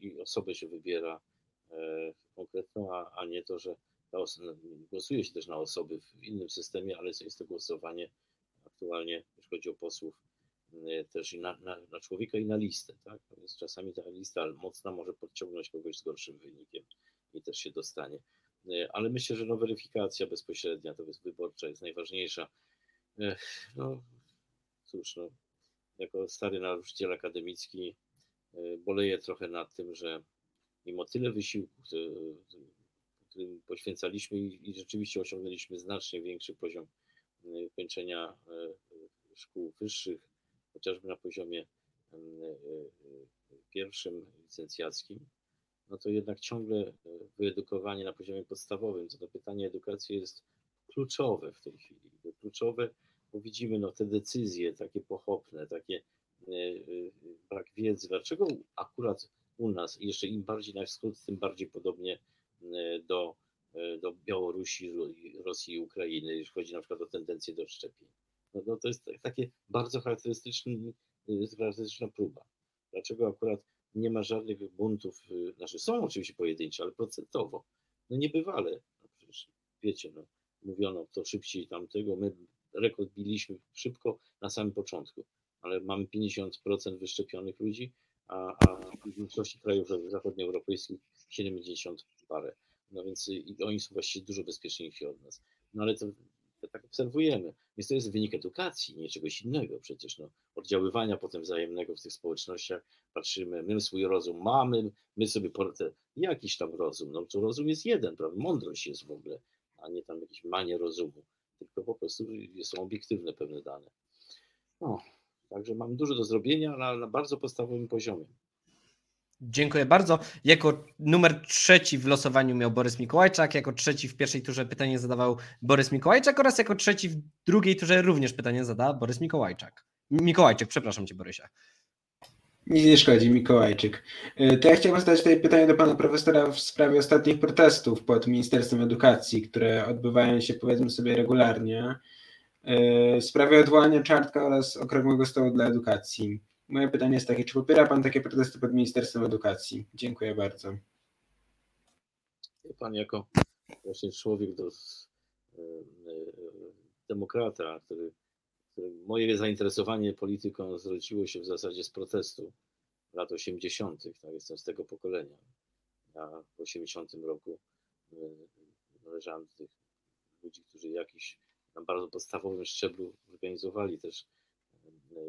I, osobę się wybiera konkretną, a, nie to, że no, głosuje się też na osoby w innym systemie, ale jest to głosowanie aktualnie, jeśli chodzi o posłów, też i na, na, na, człowieka i na listę, tak? Więc czasami ta lista mocna może podciągnąć kogoś z gorszym wynikiem i też się dostanie. E, ale myślę, że no, weryfikacja bezpośrednia, to jest wyborcza, jest najważniejsza. E, no cóż, no, jako stary nauczyciel akademicki e, boleję trochę nad tym, że mimo tyle wysiłku, którym poświęcaliśmy i rzeczywiście osiągnęliśmy znacznie większy poziom kończenia szkół wyższych, chociażby na poziomie pierwszym licencjackim, no to jednak ciągle e, wyedukowanie na poziomie podstawowym, to to pytanie edukacji jest kluczowe w tej chwili. Kluczowe, bo widzimy no, te decyzje takie pochopne, takie e, e, brak wiedzy. Dlaczego akurat u nas, jeszcze im bardziej na wschód, tym bardziej podobnie do, do Białorusi, Rosji i Ukrainy, jeśli chodzi na przykład o tendencję do szczepień. No, no to jest takie bardzo charakterystyczna próba. Dlaczego akurat nie ma żadnych buntów, y, znaczy są oczywiście pojedyncze, ale procentowo, no niebywale, no przecież wiecie, no, mówiono to szybciej tamtego, my rekord biliśmy szybko na samym początku, ale mamy 50% wyszczepionych ludzi, a, a w większości krajów zachodnioeuropejskich 70 parę. No więc i oni są właściwie dużo bezpieczniejsi od nas. No ale to, to tak obserwujemy. Więc to jest wynik edukacji, nie czegoś innego przecież. No, oddziaływania potem wzajemnego w tych społecznościach. Patrzymy, my swój rozum mamy, my sobie te, jakiś tam rozum. No to rozum jest jeden, prawda? Mądrość jest w ogóle, a nie tam jakieś manie rozumu. Tylko po prostu są obiektywne pewne dane. No, także mam dużo do zrobienia na, na bardzo podstawowym poziomie. Dziękuję bardzo. Jako numer trzeci w losowaniu miał Borys Mikołajczak, jako trzeci w pierwszej turze pytanie zadawał Borys Mikołajczak oraz jako trzeci w drugiej turze również pytanie zada Borys Mikołajczak. Mikołajczyk, przepraszam cię Borysia. Nic nie szkodzi, Mikołajczyk. E, to ja chciałbym zadać tutaj pytanie do pana profesora w sprawie ostatnich protestów pod Ministerstwem Edukacji, które odbywają się powiedzmy sobie regularnie. E, w sprawie odwołania Czartka oraz Okrągłego Stołu dla Edukacji. Moje pytanie jest takie, czy popiera Pan takie protesty pod Ministerstwem Edukacji? Dziękuję bardzo. Pan jako właśnie człowiek do, e, e, demokrata, który, który moje zainteresowanie polityką zrodziło się w zasadzie z protestu lat 80., tak, jestem z tego pokolenia. Ja w 80 roku e, należałem do tych ludzi, którzy jakiś na bardzo podstawowym szczeblu organizowali też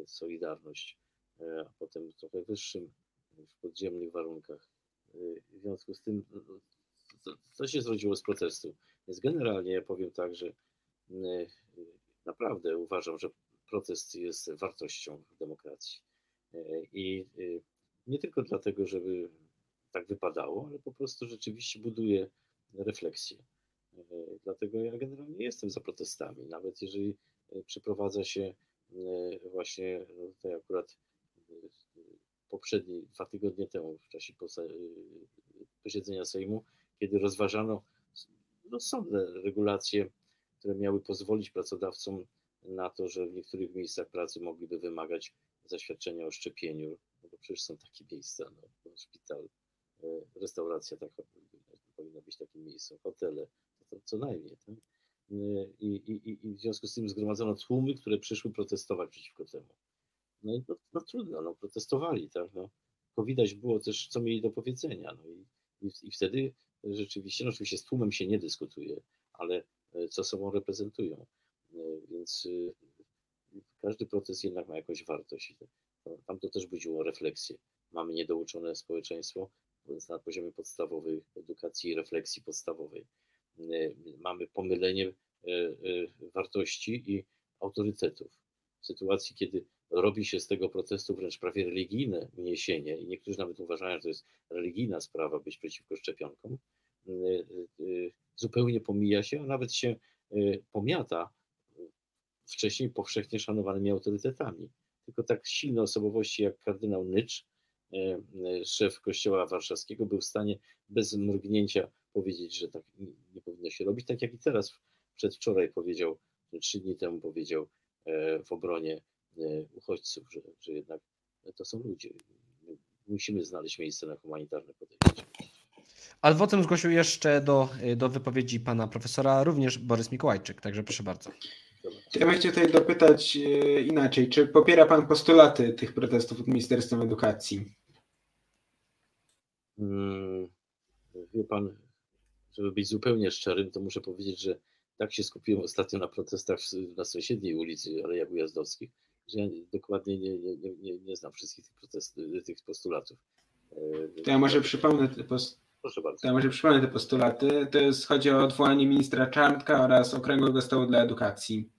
Solidarność a potem w trochę wyższym, w podziemnych warunkach. E, w związku z tym to, to się zrodziło z protestu. Więc generalnie powiem tak, że e, naprawdę uważam, że protest jest wartością demokracji. I nie tylko dlatego, żeby tak wypadało, ale po prostu rzeczywiście buduje refleksję. Dlatego ja generalnie jestem za protestami, nawet jeżeli przeprowadza się właśnie no tutaj akurat poprzedni, dwa tygodnie temu, w czasie posiedzenia Sejmu, kiedy rozważano rozsądne regulacje, które miały pozwolić pracodawcom na to, że w niektórych miejscach pracy mogliby wymagać zaświadczenia o szczepieniu, no bo przecież są takie miejsca, no, szpital, e, restauracja tak powinna być takim miejscem, hotele, to, to co najmniej. Tak? E, I, i, I w związku z tym zgromadzono tłumy, które przyszły protestować przeciwko temu. No i no, no trudno, no protestowali, tak, no. Bo widać było też, co mieli do powiedzenia, no i, i, i wtedy rzeczywiście, no oczywiście z tłumem się nie dyskutuje, ale e, co sobą reprezentują, e, więc e, każdy protest jednak ma jakąś wartość. Tam to też budziło refleksję. Mamy niedouczone społeczeństwo na poziomie podstawowej edukacji i refleksji podstawowej. Mamy pomylenie wartości i autorytetów. W sytuacji, kiedy robi się z tego protestu wręcz prawie religijne uniesienie i niektórzy nawet uważają, że to jest religijna sprawa być przeciwko szczepionkom, y, y, y, zupełnie pomija się, a nawet się pomiata wcześniej powszechnie szanowanymi autorytetami. Tylko tak silne osobowości jak kardynał Nycz, szef kościoła warszawskiego, był w stanie bez mrugnięcia powiedzieć, że tak nie powinno się robić, tak jak i teraz przedwczoraj powiedział, trzy dni temu powiedział w obronie E, uchodźców, że, że jednak to są ludzie. Musimy znaleźć miejsce na humanitarne podejście. Ale potem zgłosił jeszcze do, do wypowiedzi pana profesora również Borys Mikołajczyk, także proszę bardzo. Ja bym chciał tutaj dopytać e, inaczej. Czy popiera pan postulaty tych protestów od Ministerstwa Edukacji? Hmm, wie pan, żeby być zupełnie szczerym, to muszę powiedzieć, że tak się skupiłem ostatnio na protestach na sąsiedniej ulicy Alejach Ujazdowskich, że ja dokładnie nie, nie, nie, nie znam wszystkich tych, protest, tych postulatów. E, to ja może przypomnę te post... Ja może przypomnę te postulaty. To jest, chodzi o odwołanie ministra Czarnka oraz Okręgłego Stołu dla Edukacji.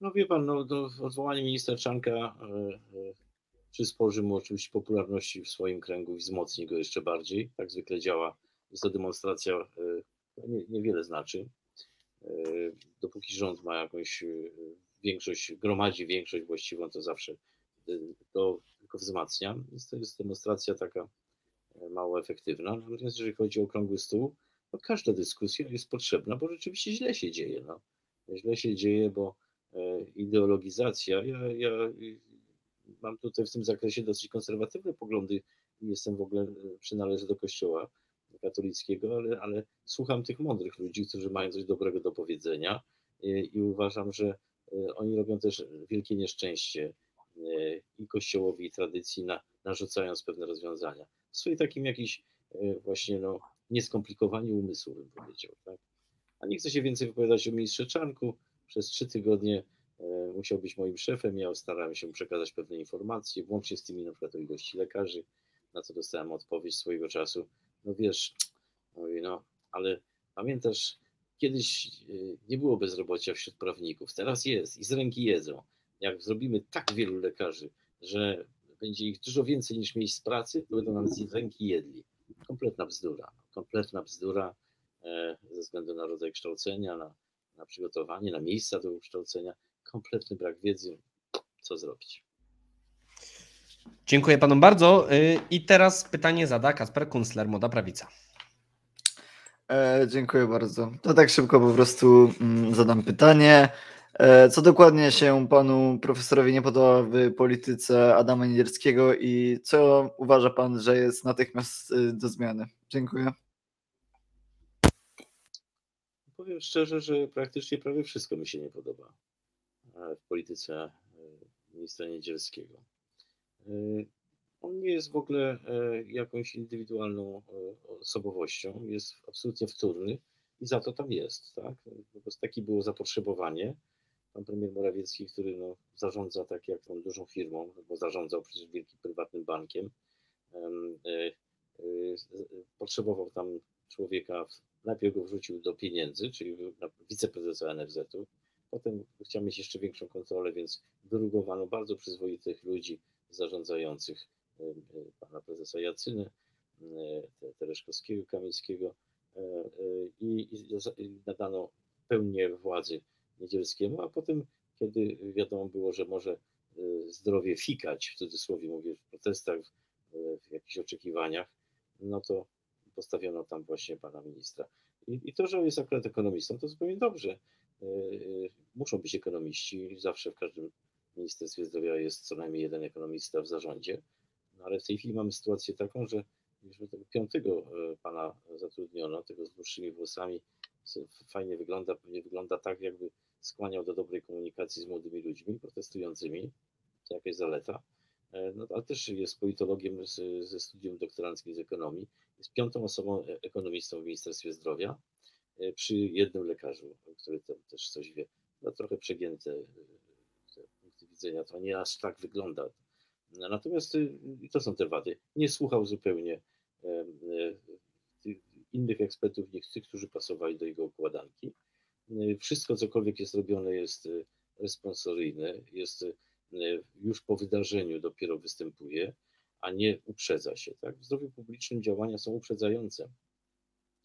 No wie pan, no, no odwołanie ministra Czarnka e, e, przysporzy mu oczywiście popularności w swoim kręgu i wzmocni go jeszcze bardziej. Tak zwykle działa. Jest to demonstracja, e, nie, niewiele znaczy. E, dopóki rząd ma jakąś e, większość, gromadzi większość właściwą, to zawsze e, to tylko wzmacnia. Więc to jest demonstracja taka mało efektywna. Natomiast jeżeli chodzi o okrągły stół, to każda dyskusja jest potrzebna, bo rzeczywiście źle się dzieje. No. Źle się dzieje, bo ideologizacja, ja, ja mam tutaj w tym zakresie dosyć konserwatywne poglądy i jestem w ogóle, przynależę do kościoła katolickiego, ale, ale słucham tych mądrych ludzi, którzy mają coś dobrego do powiedzenia i, i uważam, że e, oni robią też wielkie nieszczęście e, i kościołowi, i tradycji, na, narzucając pewne rozwiązania. W swoim takim jakiś właśnie no, nieskomplikowanie umysłu, bym powiedział. Tak? A nie chcę się więcej wypowiadać o ministrze Czarnku. Przez trzy tygodnie musiał być moim szefem. Ja starałem się przekazać pewne informacje, włącznie z tymi na przykład o ilości lekarzy, na co dostałem odpowiedź swojego czasu. No wiesz, no, ale pamiętasz, kiedyś nie było bezrobocia wśród prawników, teraz jest i z ręki jedzą. Jak zrobimy tak wielu lekarzy, że będzie ich dużo więcej niż miejsc pracy, to będą nam z ręki jedli. Kompletna bzdura. Kompletna bzdura e, ze względu na rodzaj kształcenia, na, na przygotowanie, na miejsca do kształcenia. Kompletny brak wiedzy. Co zrobić? Dziękuję panom bardzo. Y, I teraz pytanie zada Kasper Kunstler, Moda Prawica. E, dziękuję bardzo. To tak szybko po prostu mm, zadam pytanie. E, co dokładnie się panu profesorowi nie podoba w polityce Adama Niedzierskiego i co uważa pan, że jest natychmiast y, do zmiany? Dziękuję. Powiem szczerze, że praktycznie prawie wszystko mi się nie podoba e, w polityce e, ministra Niedzielskiego. On nie jest w ogóle jakąś indywidualną osobowością, jest absolutnie wtórny i za to tam jest. Tak? Po prostu takie było zapotrzebowanie pan premier Morawiecki, który no, zarządza tak jak tą dużą firmą, bo zarządzał przecież wielkim prywatnym bankiem, e, e, potrzebował tam człowieka, najpierw go wrzucił do pieniędzy, czyli wiceprezesa NFZ-u, potem chciał mieć jeszcze większą kontrolę, więc wyrugowano bardzo przyzwoitych ludzi zarządzających e, pana prezesa Jacyny, Tereszkowskiego, Kamińskiego i, i nadano pełnię władzy Niedzielskiemu, a potem, kiedy wiadomo było, że może e, zdrowie fikać, w cudzysłowie mówię, w protestach, w jakichś oczekiwaniach, no to postawiono tam właśnie pana ministra. I, to, że jest akurat ekonomistą, to zupełnie dobrze. E, e, muszą być ekonomiści, zawsze w każdym Ministerstwie Zdrowia jest co najmniej jeden ekonomista w zarządzie, no ale w tej chwili mamy sytuację taką, że już tego piątego pana zatrudniono, tego z dłuższymi włosami, fajnie wygląda, pewnie wygląda tak, jakby skłaniał do dobrej komunikacji z młodymi ludźmi protestującymi, to jakaś zaleta, e, no, ale też jest politologiem z, ze studium doktoranckim z ekonomii, jest piątą osobą e, ekonomistą w Ministerstwie Zdrowia e, przy jednym lekarzu, który też coś wie. No, trochę przegięte widzenia, to nie aż tak wygląda. Natomiast to są te wady. Nie słuchał zupełnie innych ekspertów, niż tych, którzy pasowali do jego układanki. Wszystko, cokolwiek jest robione, jest y, responsoryjne, jest y, już po wydarzeniu dopiero występuje, a nie uprzedza się. Tak? W zdrowiu publicznym działania są uprzedzające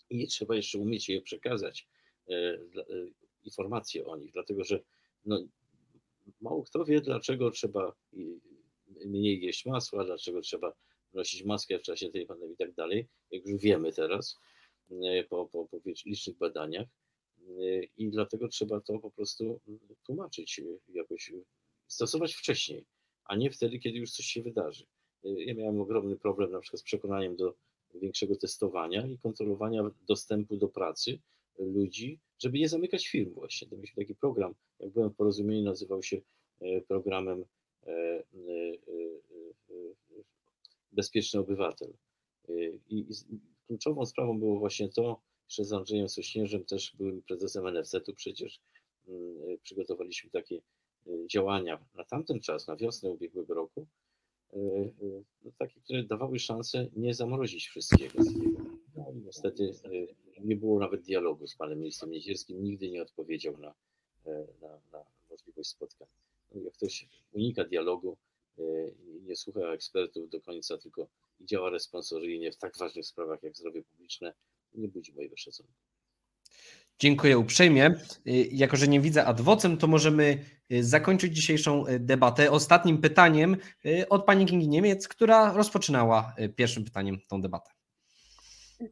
i trzeba jeszcze umieć je przekazać, informacje o nich, dlatego że no, mało kto wie, dlaczego trzeba mniej jeść masła, dlaczego trzeba nosić maskę w czasie tej pandemii i tak dalej, jak już wiemy teraz e, po, po, po licznych badaniach. I dlatego trzeba to po prostu tłumaczyć jakoś, stosować wcześniej, a nie wtedy, kiedy już coś się wydarzy. Ja miałem ogromny problem na przykład z przekonaniem do większego testowania i kontrolowania dostępu do pracy ludzi, żeby nie zamykać firm właśnie. To mieliśmy taki program, jak byłem w porozumieniu, nazywał się e, programem e, e, Bezpieczny Obywatel. I kluczową sprawą było właśnie to, jeszcze z Andrzejem Sośnierzem, też byłym prezesem NFZ-u przecież mm, przygotowaliśmy takie działania na tamten czas, na wiosnę ubiegłego roku, no, takie, które dawały szansę nie zamrozić wszystkiego. No, niestety nie było nawet dialogu z panem ministrem Niedzierskim, nigdy nie odpowiedział na, na, na możliwość spotkań. No, jak ktoś unika dialogu i nie słucha ekspertów do końca, tylko działa responsoryjnie w tak ważnych sprawach jak zdrowie publiczne, nie budzi mojego szacunku. Dziękuję uprzejmie. Y, jako, że nie widzę adwocem, to możemy zakończyć dzisiejszą debatę ostatnim pytaniem od pani Kingi Niemiec, która rozpoczynała pierwszym pytaniem tą debatę.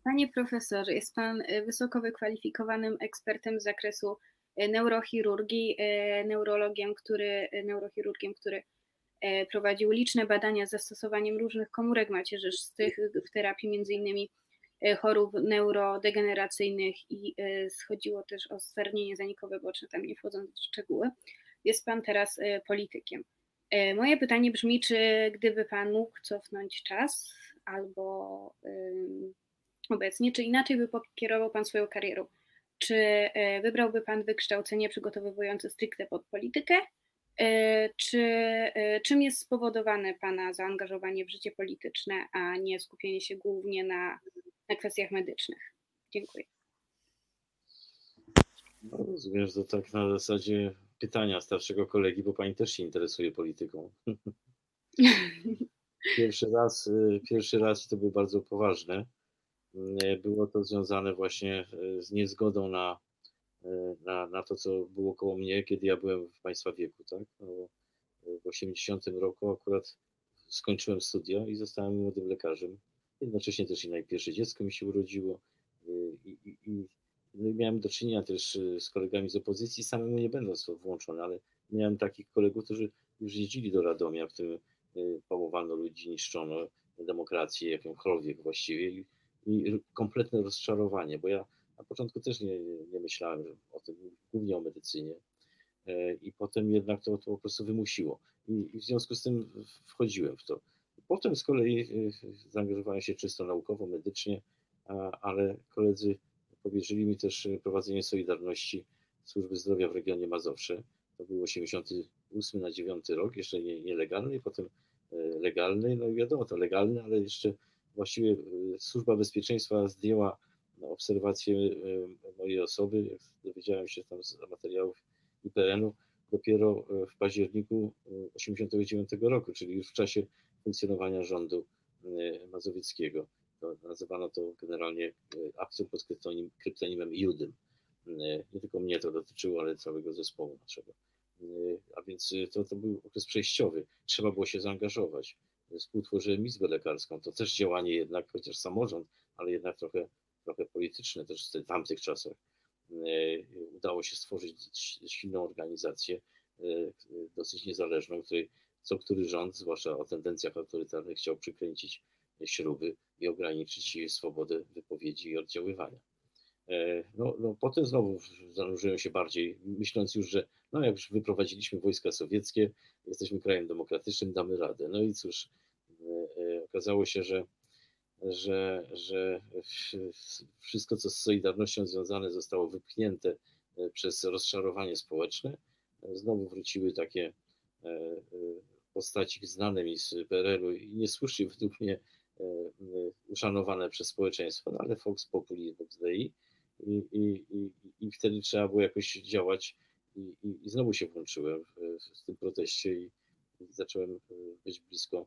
Panie profesorze, jest pan wysoko wykwalifikowanym ekspertem z zakresu neurochirurgii, neurologiem, który, neurochirurgiem, który prowadził liczne badania z zastosowaniem różnych komórek macierzystych w terapii między innymi E, chorób neurodegeneracyjnych i e, schodziło też o stwardnienie zanikowe boczne, tam nie wchodząc w szczegóły. Jest Pan teraz e, politykiem. Moje pytanie brzmi, czy gdyby Pan mógł cofnąć czas albo obecnie, czy inaczej by pokierował Pan swoją karierą? Czy e, wybrałby Pan wykształcenie przygotowujące stricte pod politykę? E, czy e, czym jest spowodowane Pana zaangażowanie w życie polityczne, a nie skupienie się głównie na, na kwestiach medycznych? Dziękuję. No, rozumiem, że to tak na zasadzie pytania starszego kolegi, bo pani też się interesuje polityką. Pierwszy raz, y, pierwszy raz to było bardzo poważne. Y, Było to związane właśnie y, z niezgodą na, na, na to, co było koło mnie, kiedy ja byłem w Państwa wieku. Tak? No, w 80 roku akurat skończyłem studia i zostałem młodym lekarzem. Jednocześnie też i najpierwsze dziecko mi się urodziło. I, i, i no i miałem do czynienia też z kolegami z opozycji, samemu nie będąc włączony, ale miałem takich kolegów, którzy już jeździli do Radomia, w tym pałowano ludzi, niszczono demokrację jakąkolwiek właściwie i kompletne rozczarowanie, bo ja na początku też nie, nie myślałem o tym, głównie o medycynie i potem jednak to, to po prostu wymusiło I, w związku z tym wchodziłem w to. Potem z kolei zaangażowałem się czysto naukowo, medycznie, ale koledzy powierzyli mi też prowadzenie Solidarności Służby Zdrowia w regionie Mazowsze. To był 88 na 9 rok, jeszcze nie, nielegalny, potem legalny. No i wiadomo, to legalny, ale jeszcze właściwie Służba Bezpieczeństwa zdjęła obserwację mojej osoby, jak dowiedziałem się tam z materiałów IPN-u, dopiero w październiku 89 roku, czyli już w czasie funkcjonowania rządu mazowieckiego. Nazywano to generalnie akcją pod kryptonim, kryptonimem Judym. Nie tylko mnie to dotyczyło, ale całego zespołu naszego. A więc to, to był okres przejściowy. Trzeba było się zaangażować. Współtworzyłem Izbę Lekarską. To też działanie jednak, chociaż samorząd, ale jednak trochę, trochę polityczne też w tamtych czasach. Udało się stworzyć silną organizację, dosyć niezależną, której co który rząd, zwłaszcza o tendencjach autorytarnych, chciał przykręcić śruby i ograniczyć swobodę wypowiedzi i oddziaływania. No, no, potem znowu zanurzyłem się bardziej, myśląc już, że no jak już wyprowadziliśmy wojska sowieckie, jesteśmy krajem demokratycznym, damy radę. No i cóż, okazało się, że, że, że wszystko, co z Solidarnością związane, zostało wypchnięte przez rozczarowanie społeczne. Znowu wróciły takie postaci znane mi z PRL-u i niesłusznie według mnie uszanowane przez społeczeństwo, no ale Fox Populi, Vox Dei i, i, i, wtedy trzeba było jakoś działać i, i, i znowu się włączyłem w, w tym proteście i, i zacząłem być blisko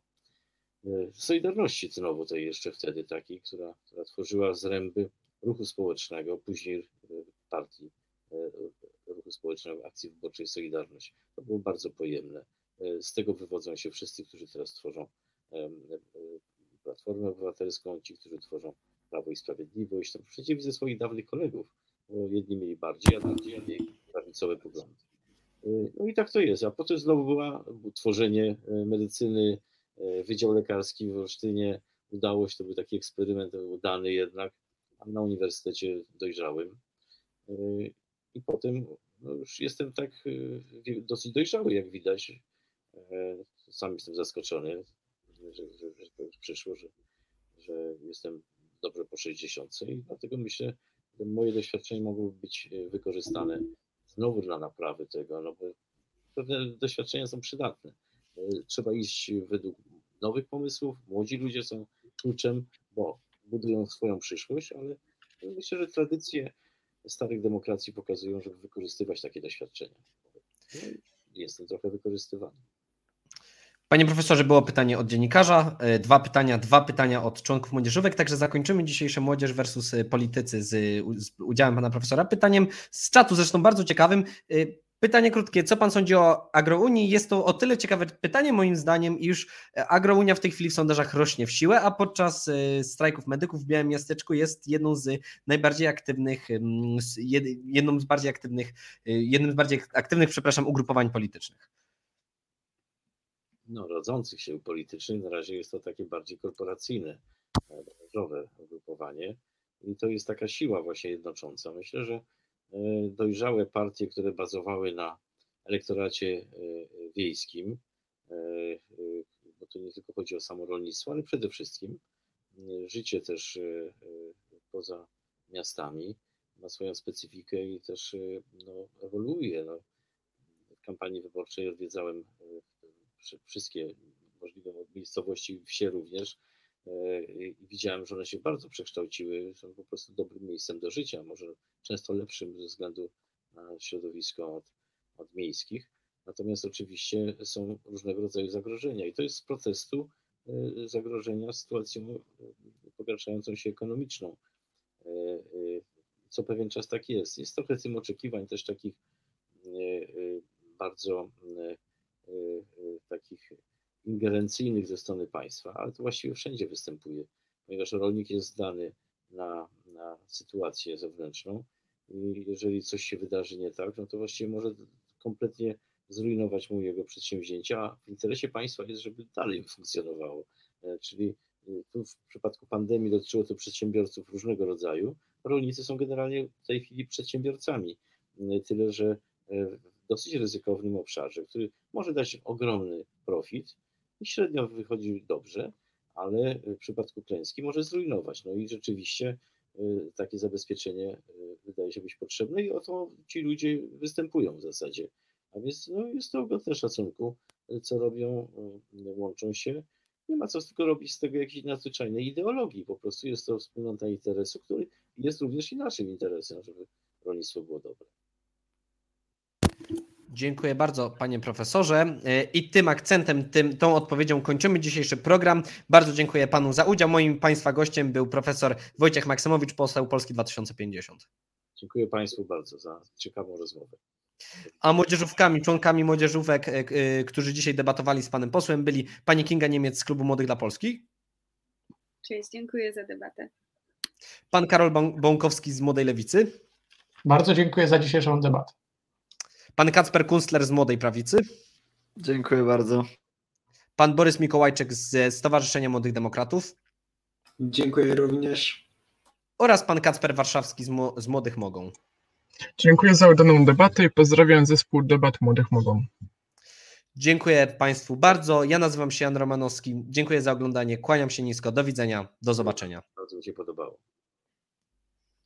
Solidarności znowu tej jeszcze wtedy takiej, która, która tworzyła zręby ruchu społecznego, później partii ruchu społecznego Akcji Wyborczej Solidarność. To było bardzo pojemne. Z tego wywodzą się wszyscy, którzy teraz tworzą Platformę Obywatelską, ci, którzy tworzą Prawo i Sprawiedliwość. To widzę swoich dawnych kolegów, bo jedni mieli bardziej, a drudzy mniej prawicowe poglądy. No i tak to jest. A potem znowu była tworzenie medycyny, Wydział Lekarski w Olsztynie. Udało się, to był taki eksperyment udany jednak, na uniwersytecie dojrzałem. I potem no już jestem tak dosyć dojrzały, jak widać. Sam jestem zaskoczony, że, że, że przyszło, że, że jestem dobrze po 60 i dlatego myślę, że moje doświadczenia mogą być wykorzystane znowu dla naprawy tego, no bo pewne doświadczenia są przydatne. Trzeba iść według nowych pomysłów. Młodzi ludzie są kluczem, bo budują swoją przyszłość, ale myślę, że tradycje starych demokracji pokazują, żeby wykorzystywać takie doświadczenia. No jestem trochę wykorzystywany. Panie profesorze, było pytanie od dziennikarza, dwa pytania, dwa pytania od członków młodzieżówek, także zakończymy dzisiejsze Młodzież versus Politycy z, z udziałem pana profesora. Pytaniem z czatu, zresztą bardzo ciekawym. Pytanie krótkie, co pan sądzi o Agrounii? Jest to o tyle ciekawe pytanie moim zdaniem, iż Agrounia w tej chwili w sondażach rośnie w siłę, a podczas strajków medyków w Białym Miasteczku jest jedną z najbardziej aktywnych, jedną z bardziej aktywnych, jednym z bardziej aktywnych, przepraszam, ugrupowań politycznych no, rodzących się politycznych. Na razie jest to takie bardziej korporacyjne, branżowe ugrupowanie i to jest taka siła właśnie jednocząca. Myślę, że dojrzałe partie, które bazowały na elektoracie wiejskim, bo to nie tylko chodzi o samorolnictwo, ale przede wszystkim życie też poza miastami, ma swoją specyfikę i też no, ewoluuje. No. W kampanii wyborczej odwiedzałem wszystkie możliwe miejscowości, wsie również i widziałem, że one się bardzo przekształciły, są po prostu dobrym miejscem do życia, może często lepszym ze względu na środowisko od, od miejskich. Natomiast oczywiście są różnego rodzaju zagrożenia i to jest z protestu zagrożenia sytuacją pogarszającą się ekonomiczną. Co pewien czas tak jest. Jest trochę tym oczekiwań też takich bardzo takich ingerencyjnych ze strony państwa, ale to właściwie wszędzie występuje, ponieważ rolnik jest zdany na, na sytuację zewnętrzną i jeżeli coś się wydarzy nie tak, no to właściwie może kompletnie zrujnować mu jego przedsięwzięcia, a w interesie państwa jest, żeby dalej funkcjonowało. Czyli tu w przypadku pandemii dotyczyło to przedsiębiorców różnego rodzaju. Rolnicy są generalnie w tej chwili przedsiębiorcami, tyle że w dosyć ryzykownym obszarze, który może dać ogromny profit i średnio wychodzi dobrze, ale w przypadku klęski może zrujnować. No i rzeczywiście takie zabezpieczenie wydaje się być potrzebne i o to ci ludzie występują w zasadzie. A więc no, jest to godne szacunku, co robią, łączą się nie ma co tylko robić z tego jakiejś nadzwyczajnej ideologii. Po prostu jest to wspólnota interesu, który jest również i naszym interesem, żeby rolnictwo było dobre. Dziękuję bardzo, panie profesorze. I tym akcentem, tym, tą odpowiedzią kończymy dzisiejszy program. Bardzo dziękuję panu za udział. Moim państwa gościem był profesor Wojciech Maksymowicz, poseł Polski 2050. Dziękuję państwu bardzo za ciekawą rozmowę. A młodzieżówkami, członkami młodzieżówek, którzy dzisiaj debatowali z panem posłem, byli pani Kinga Niemiec z Klubu Młodych dla Polski. Cześć, dziękuję za debatę. Pan Karol Bąkowski z Młodej Lewicy. Bardzo dziękuję za dzisiejszą debatę. Pan Kacper Kunstler z Młodej Prawicy. Dziękuję bardzo. Pan Borys Mikołajczyk z Stowarzyszenia Młodych Demokratów. Dziękuję również. Oraz pan Kacper Warszawski z, z Młodych Mogą. Dziękuję za udaną debatę i pozdrawiam zespół Debat Młodych Mogą. Dziękuję Państwu bardzo. Ja nazywam się Jan Romanowski. Dziękuję za oglądanie. Kłaniam się nisko. Do widzenia. Do zobaczenia. Bardzo mi się podobało.